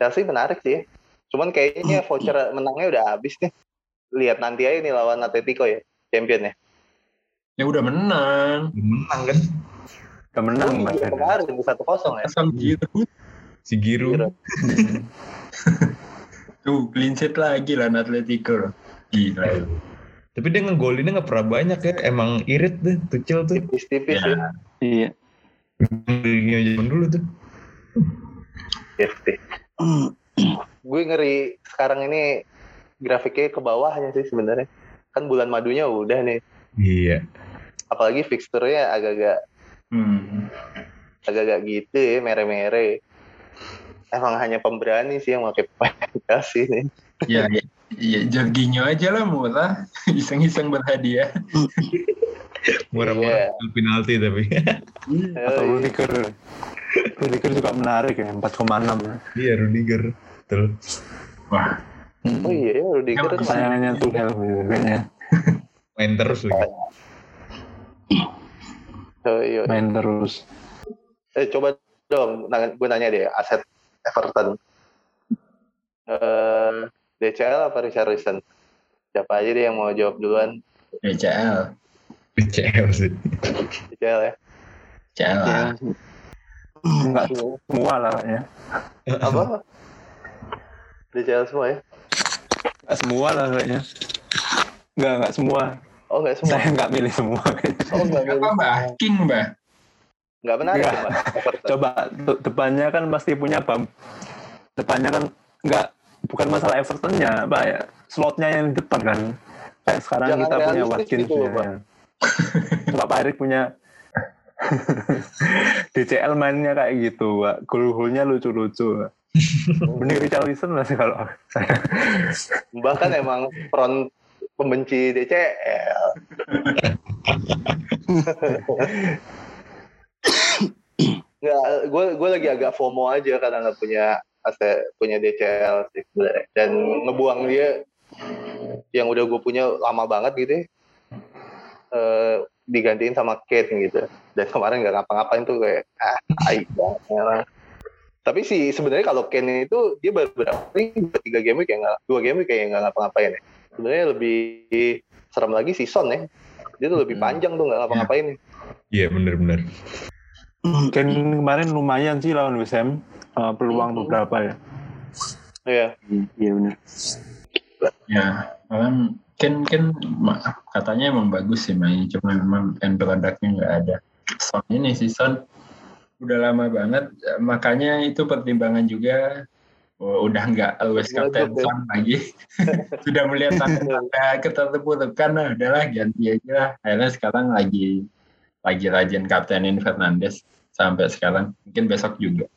S4: Chelsea menarik sih cuman kayaknya voucher menangnya udah habis nih lihat nanti aja nih lawan Atletico ya champion ya
S1: Ya udah menang.
S2: Menang kan
S5: Udah menang
S4: Oh, iya, kemarin satu kosong ya
S1: Giroud.
S2: si Giroud.
S4: Giroud.
S1: Tuh, clean sheet lagi lah Atletico. Gila.
S2: Tapi dia ngegolinnya nggak pernah banyak ya. Emang irit tuh, Tuchel tuh.
S4: tipis-tipis
S1: Ya.
S4: ya
S3: Iya.
S2: Mourinho zaman dulu tuh.
S4: Gue ngeri sekarang ini grafiknya ke bawahnya sih sebenarnya kan bulan madunya udah nih
S2: Iya.
S4: apalagi fixturnya agak-agak
S1: Hmm.
S4: agak-agak gitu ya mere-mere emang hanya pemberani sih yang pakai pemain kasih nih
S1: Ya, ya, ya Jorginho aja lah murah. Iseng-iseng berhadiah.
S2: Murah-murah penalti tapi.
S5: Atau
S4: Eh,
S5: Rudiger. Rudiger juga menarik ya 4,6.
S2: iya Rudiger. Betul.
S1: Wah,
S4: oh iya ya Rudiger
S1: Emang
S4: kan
S5: Kesayangannya Tuchel kayaknya.
S2: Main terus lagi.
S4: oh, iya.
S5: Main terus.
S4: eh coba dong gue nanya deh aset Everton eh DCL apa Richarlison siapa aja deh yang mau jawab duluan
S1: DCL.
S2: DCL sih.
S4: DCL ya.
S1: CL
S3: Ya,
S1: lah.
S5: Enggak semua lah ya.
S4: Apa? DCL semua ya?
S5: Enggak semua lah kayaknya. Enggak, enggak semua.
S4: Oh nggak semua.
S5: Saya enggak milih semua.
S4: Oh nggak
S1: Apa mbak? King mbak?
S4: Nggak menarik
S5: Nggak.
S4: tuh, Mbak.
S5: Coba de- depannya kan pasti punya bam. Depannya kan enggak bukan masalah Evertonnya, Pak ya. Slotnya yang di depan kan. Kayak sekarang
S4: Jangan
S5: kita punya Watkins
S4: gitu,
S5: ya.
S4: Pak.
S5: Pak Pak Erik punya DCL mainnya kayak gitu, Pak. Gol-golnya lucu-lucu. Pak. Mending Richarlison lah sih kalau saya.
S4: Bahkan emang front pembenci DCL. Nggak, gue gue lagi agak FOMO aja karena nggak punya aset punya DCL sih sebenarnya. dan ngebuang dia yang udah gue punya lama banget gitu ya. Eh, digantiin sama Kane gitu dan kemarin nggak ngapa-ngapain tuh kayak ah aib banget. Tapi sih sebenarnya kalau Kane itu dia baru berapa ini tiga game kayak nggak dua game kayak nggak ngapa-ngapain ya sebenarnya lebih serem lagi si Son ya dia tuh lebih
S2: Hmm.
S4: panjang tuh nggak ngapa-ngapain nih
S2: Iya bener-bener.
S5: Ken kemarin lumayan sih lawan West Ham. Eh, peluang beberapa ya.
S4: Iya.
S3: Iya benar.
S1: Ya, malah Ken Ken katanya emang bagus sih mainnya, cuma memang end produknya nggak ada. Son ini si Son udah lama banget, eh, makanya itu pertimbangan juga oh, udah nggak always captain
S4: Nggak ya.
S1: Lagi. Sudah melihat tanda-tanda keterpurukan, nah udahlah ganti aja lah. Akhirnya sekarang lagi lagi rajin kaptenin Fernandes sampai sekarang, mungkin besok juga.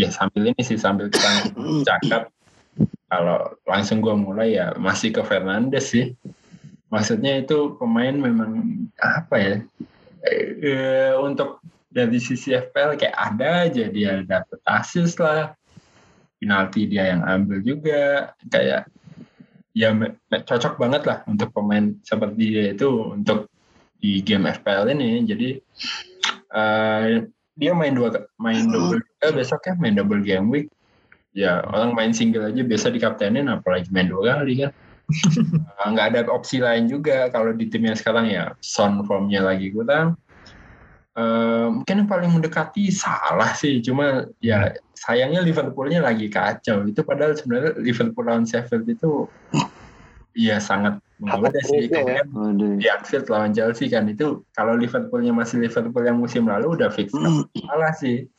S1: Ya sambil ini sih sambil kita cakap kalau langsung gue mulai ya masih ke Fernandes sih. Maksudnya itu pemain memang apa ya? Eh, untuk dari sisi FPL kayak ada aja dia dapet assist lah, penalti dia yang ambil juga. Kayak ya cocok banget lah untuk pemain seperti dia itu untuk di game FPL ini. Jadi eh, dia main dua main double juga besok ya main double game week. Ya orang main single aja biasa dikaptenin apalagi main dua kali kan. Eh, nggak ada opsi lain juga kalau di tim yang sekarang ya. Son formnya lagi kurang Eh, mungkin yang paling mendekati salah sih cuma ya sayangnya Liverpoolnya lagi kacau. Itu padahal sebenarnya Liverpool lawan Sheffield itu ya sangat menggoda sih.
S4: ya.
S1: Kan di Anfield lawan Chelsea kan itu kalau Liverpoolnya masih Liverpool yang musim lalu udah fix. Salah sih.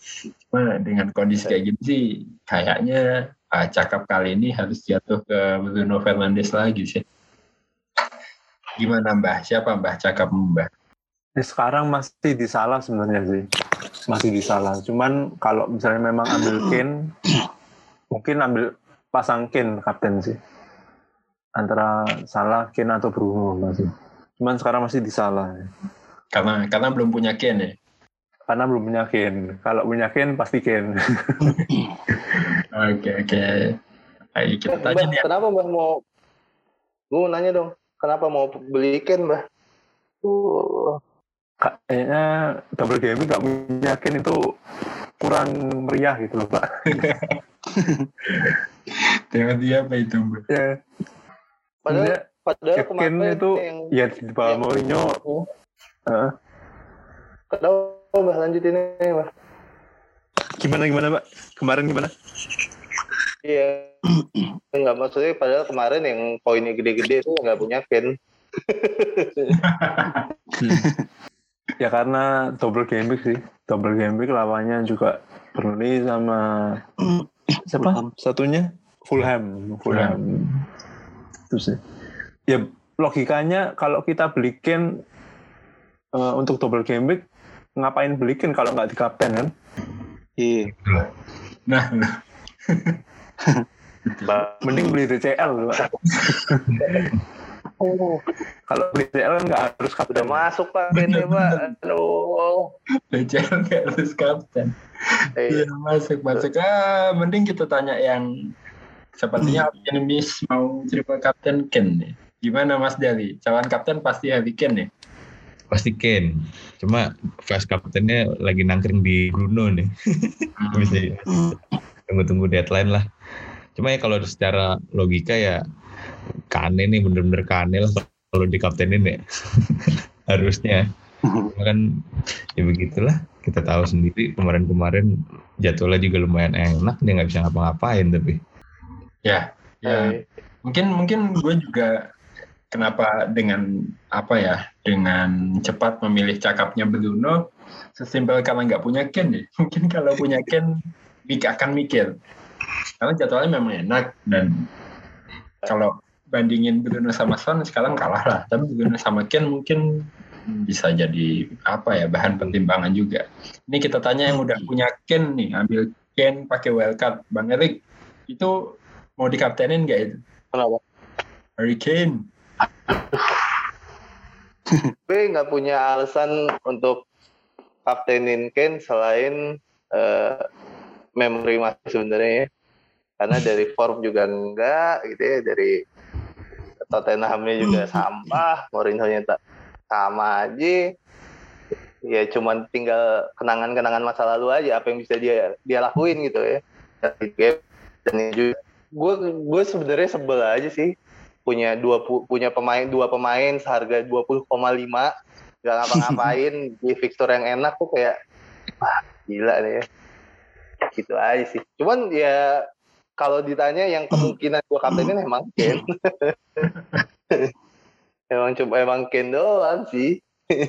S1: Cuma dengan kondisi kayak gini sih kayaknya ah, cakap kali ini harus jatuh ke Bruno Fernandes lagi sih. Gimana Mbah? Siapa Mbah? Cakap Mbah
S5: Sekarang masih disalah sebenarnya sih. Masih disalah. Cuman kalau misalnya memang ambil Kane, mungkin ambil pasang Kane kapten sih. Antara salah Kane atau Bruno masih. Cuman sekarang masih disalah.
S1: karena karena belum punya Ken ya
S5: Karena belum punya Kane. Kalau punya Kane pasti Kane.
S1: oke oke Ayo kita tanya nih
S4: kenapa Mbak mau gue mau nanya dong kenapa mau beli Ken Mbah uh,
S5: Kayaknya double game nggak punya Kane itu kurang meriah gitu loh Pak.
S1: tema dia apa itu Mbah
S5: Ya,
S4: padahal
S5: Sebenarnya
S4: padahal kemarin
S5: itu
S4: yang
S5: ya di bawah
S4: yang-
S5: Mourinho. Eh,
S4: kenapa Mbah lanjutin ini Mbah
S5: gimana gimana Pak? Kemarin gimana?
S4: iya. Nggak maksudnya padahal kemarin yang poinnya gede-gede itu nggak punya Ken
S5: Ya karena double game week sih. Double game week lawannya juga Burnley sama siapa?
S3: Fulham.
S5: Satunya Fulham. Fulham. Itu sih. Ya logikanya kalau kita beli Kane eh, untuk double game week ngapain beli Kane kalau nggak di kapten kan?
S3: Iya.
S1: nah
S5: Mending beli DCL Pak. kalau beli DCL kan nggak harus
S4: udah
S5: kapten.
S4: masuk Pak Ken ya Pak aduh
S1: Lecel nggak harus kapten
S4: Eh,
S1: Iya masuk masuk ah mending kita tanya yang sepertinya optimis mau triple kapten Ken nih. Gimana Mas Dali? Calon kapten pasti Harry Kane ya?
S2: Pasti Kane. Cuma vice kaptennya lagi nangkring di Bruno nih. Bisa tunggu-tunggu deadline lah. Cuma ya kalau secara logika ya Kane nih bener-bener Kane lah kalau di kaptenin ya. harusnya kan ya begitulah kita tahu sendiri kemarin-kemarin jadwalnya juga lumayan enak dia nggak bisa ngapa-ngapain tapi
S1: Ya, ya. Mungkin mungkin gue juga kenapa dengan apa ya dengan cepat memilih cakapnya Bruno sesimpel karena nggak punya Ken ya. Mungkin kalau punya Ken akan mikir karena jadwalnya memang enak dan kalau bandingin Bruno sama Son sekarang kalah lah. Tapi Bruno sama Ken mungkin bisa jadi apa ya bahan pertimbangan juga. Ini kita tanya yang udah punya Ken nih, ambil Ken pakai wildcard. Bang Erik itu mau dikaptenin nggak itu?
S4: kenapa?
S1: Harry Kane.
S4: Gue nggak punya alasan untuk kaptenin Kane selain eh, memori masih sebenarnya ya. Karena dari form juga enggak gitu ya, dari Tottenhamnya juga sampah, Mourinho-nya tak sama aja. Ya cuman tinggal kenangan-kenangan masa lalu aja apa yang bisa dia dia lakuin gitu ya. Dan juga. Gue gue sebenarnya sebel aja sih. Punya dua pu- punya pemain dua pemain seharga 20,5 nggak ngapa-ngapain di fixture yang enak tuh kayak wah gila nih ya. Gitu aja sih. Cuman ya kalau ditanya yang kemungkinan gua kaptenin emang Ken emang coba emang Ken doang sih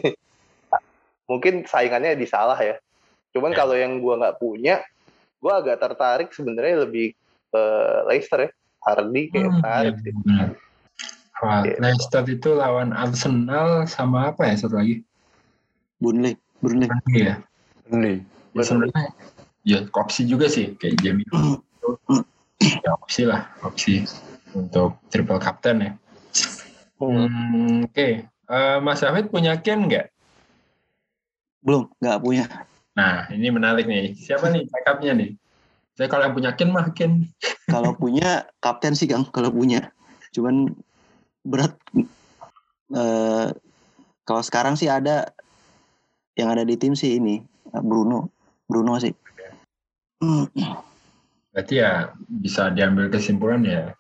S4: mungkin saingannya di salah ya cuman
S1: Ya.
S4: kalau yang gua nggak punya gua agak tertarik sebenarnya lebih ke Leicester ya Hardy kayak
S1: Hmm,
S4: menarik
S1: iya,
S4: sih.
S1: Wah,
S4: Gitu.
S1: Leicester itu lawan Arsenal sama apa ya satu lagi?
S3: Burnley, Burnley.
S1: Burnley ya.
S5: Burnley.
S1: Ya, sebenarnya ya opsi juga sih kayak Jamie. ya opsi lah, opsi untuk triple captain ya. Hmm, Oke, Eh, Mas Hafid punya Ken nggak?
S3: Belum, nggak punya.
S1: Nah, ini menarik nih. Siapa nih cakapnya nih? Saya kalau yang punya Ken mah Ken.
S3: Kalau punya kapten sih Kang, kalau punya. Cuman berat. Eh, kalau sekarang sih ada yang ada di tim sih ini Bruno, Bruno sih. Hmm,
S1: Berarti ya bisa diambil kesimpulan ya.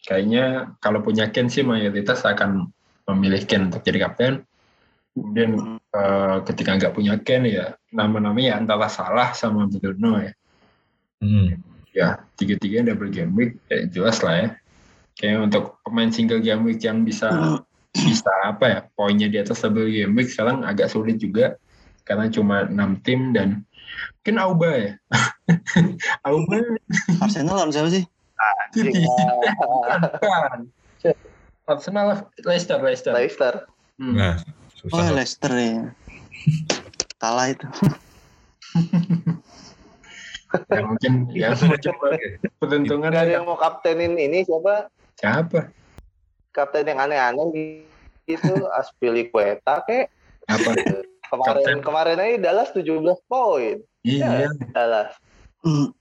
S1: Kayaknya kalau punya Ken sih mayoritas akan memilih Ken untuk jadi kapten. Kemudian eh, ketika nggak punya Ken ya nama-namanya ya antara salah sama Bruno ya.
S2: hmm.
S1: Ya tiga-tiga double game week ya jelas lah ya. Kayak untuk pemain single game week yang bisa bisa apa ya poinnya di atas double game week sekarang agak sulit juga karena cuma 6 tim dan mungkin Auba ya. Auba
S3: Arsenal lawan siapa sih?
S1: City.
S4: Ya,
S1: Bukan. Arsenal Leicester Leicester.
S4: Leicester
S1: Hmm.
S2: nah
S3: Oh Leicester ya. Kalah itu.
S1: Ya mungkin ya mau coba peruntungan
S4: ada yang mau kaptenin ini siapa
S1: siapa?
S4: kapten yang aneh-aneh gitu Aspilicueta kayak
S1: Apa?
S4: kemarin
S1: Kapten.
S4: kemarin aja Dallas 17 poin
S1: Iya,
S4: Dallas
S3: Hmm,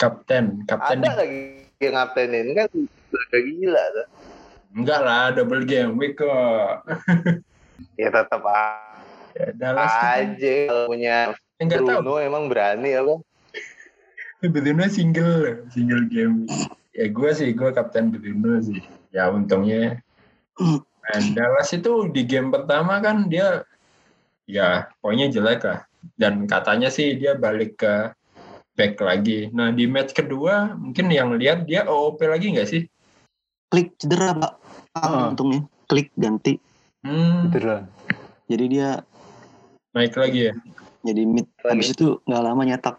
S1: kapten, kapten
S4: ada lagi yang kaptenin kan udah gila tuh
S1: enggak lah double game week kok.
S4: ya tetap
S1: Ya, Dallas kan
S4: aja kalau punya
S1: enggak tahu.
S4: Bruno emang berani apa
S1: Bruno single, single game. Ya gue sih, gue kapten Bruno sih. Ya untungnya. Dan Dallas itu di game pertama kan dia ya poinnya jelek lah. Dan katanya sih dia balik ke back lagi. Nah di match kedua mungkin yang lihat dia OOP lagi nggak sih?
S3: klik cedera pak. Ah. untungnya klik ganti.
S1: Hmm,
S5: Cedera.
S3: Jadi dia
S1: naik lagi ya.
S3: jadi mid. Habis itu nggak lama nyetak.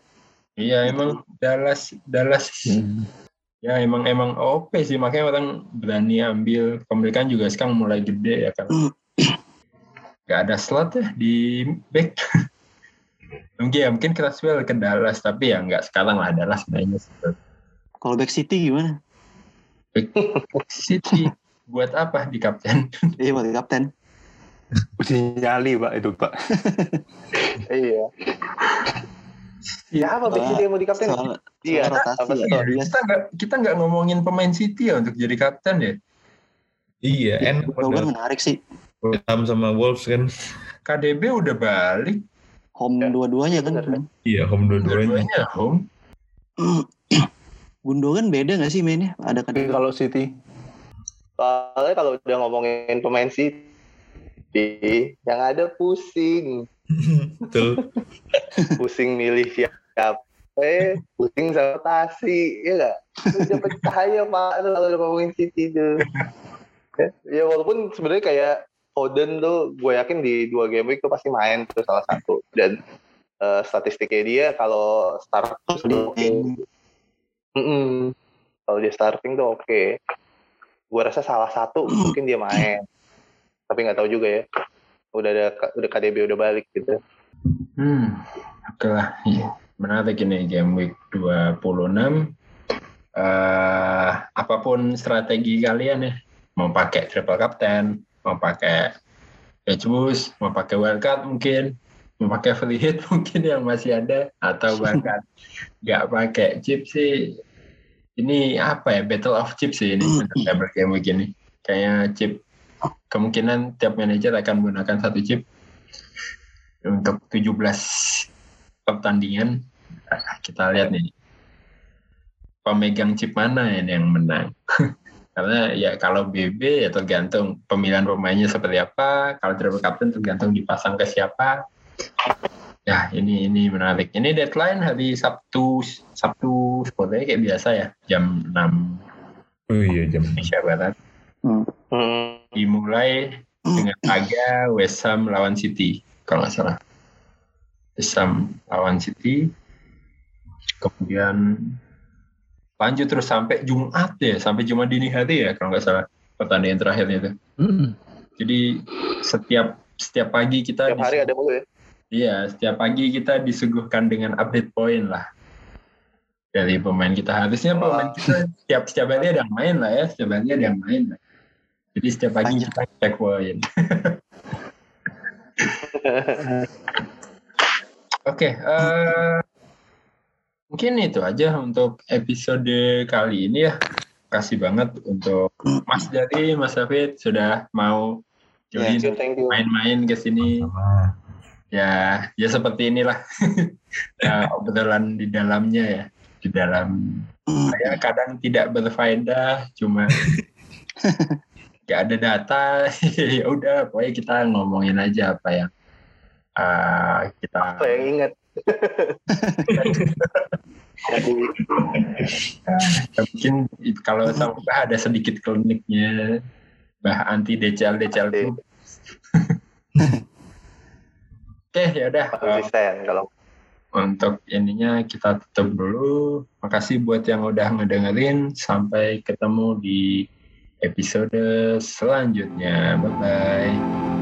S1: Iya emang Dallas Dallas ya emang emang OP sih makanya orang berani ambil pemilikan juga sekarang mulai gede ya kan. Gak ada slot ya di back. mungkin ya mungkin Creswell ke Dallas tapi ya nggak sekarang lah Dallas mainnya
S3: Kalau back City gimana?
S1: City buat apa di kapten?
S3: Iya buat kapten.
S5: Uji nyali pak itu pak.
S4: iya ya apa sih dia mau di kapten
S3: Soal,
S4: Iya,
S3: rotasi ya.
S1: Iya, kita nggak kita nggak ngomongin pemain City ya untuk jadi kapten ya.
S2: iya enak padahal
S3: menarik sih.
S2: Fulham sama Wolves kan
S1: KDB udah balik,
S3: Home
S4: Ya,
S3: dua-duanya kan.
S4: bener.
S2: iya home dua-duanya
S1: dua-duanya home.
S3: Gundogan beda nggak sih mainnya? Ada kadang
S5: kalau City
S4: soalnya kalau udah ngomongin pemain City yang ada pusing.
S2: Betul.
S4: Pusing milih siapa. Eh, pusing sama Tasi, ya nggak? Udah pecah ya Pak, kalau udah ngomongin City tuh. Ya, ya walaupun sebenarnya kayak Foden tuh, gue yakin di dua game week tuh pasti main tuh salah satu. Dan eh, statistiknya dia kalau start tuh oke. Mm-mm. Kalau dia starting tuh oke. Gue rasa salah satu mungkin dia main. Tapi nggak tahu juga ya. Udah ada udah KDB udah balik gitu.
S1: Hmm, oke lah. Iya. Menarik ini game week 26. eh apa pun strategi kalian ya, mau pakai triple captain, mau pakai edge boost, mau pakai wildcard mungkin, mau pakai free hit mungkin yang masih ada, atau bahkan nggak pakai chip sih. Ini apa ya, battle of chip sih ini, double game week ini. Kayaknya chip kemungkinan tiap manajer akan menggunakan satu chip untuk 17 pertandingan. Nah, kita lihat nih pemegang chip mana yang menang. Karena ya kalau BB ya tergantung pemilihan pemainnya seperti apa, kalau triple captain tergantung dipasang ke siapa. Ya ini ini menarik. Ini deadline hari Sabtu Sabtu sepertinya kayak biasa ya jam 6
S2: Oh iya jam.
S1: Indonesia Barat.
S3: Hmm.
S4: Hmm.
S1: dimulai dengan laga West Ham lawan City kalau nggak salah West Ham lawan City kemudian lanjut terus sampai Jumat ya sampai Jumat dini hari ya kalau nggak salah pertandingan terakhirnya itu jadi setiap setiap pagi kita
S4: Tiap hari ada mulu ya.
S1: Iya, setiap pagi kita disuguhkan dengan update poin lah dari pemain kita. Harusnya pemain kita setiap setiap hari ada yang main lah ya, setiap hari ada yang main. Lah. Jadi setiap pagi kita cek poin. Oke, eh, mungkin itu aja untuk episode kali ini ya. Kasih banget untuk Mas Jari, Mas David sudah mau join
S4: thank you.
S1: main-main ke sini ya ya seperti inilah ya, obrolan di dalamnya ya di dalam saya kadang tidak berfaedah cuma nggak ada data ya udah pokoknya kita ngomongin aja apa yang uh, kita
S4: Apa yang ingat?
S1: Ya mungkin kalau sama ada sedikit kliniknya bah anti DCL DCL itu oke ya udah
S4: konsisten kalau
S1: untuk ininya kita tutup dulu. Makasih buat yang udah ngedengerin. Sampai ketemu di episode selanjutnya. Bye bye.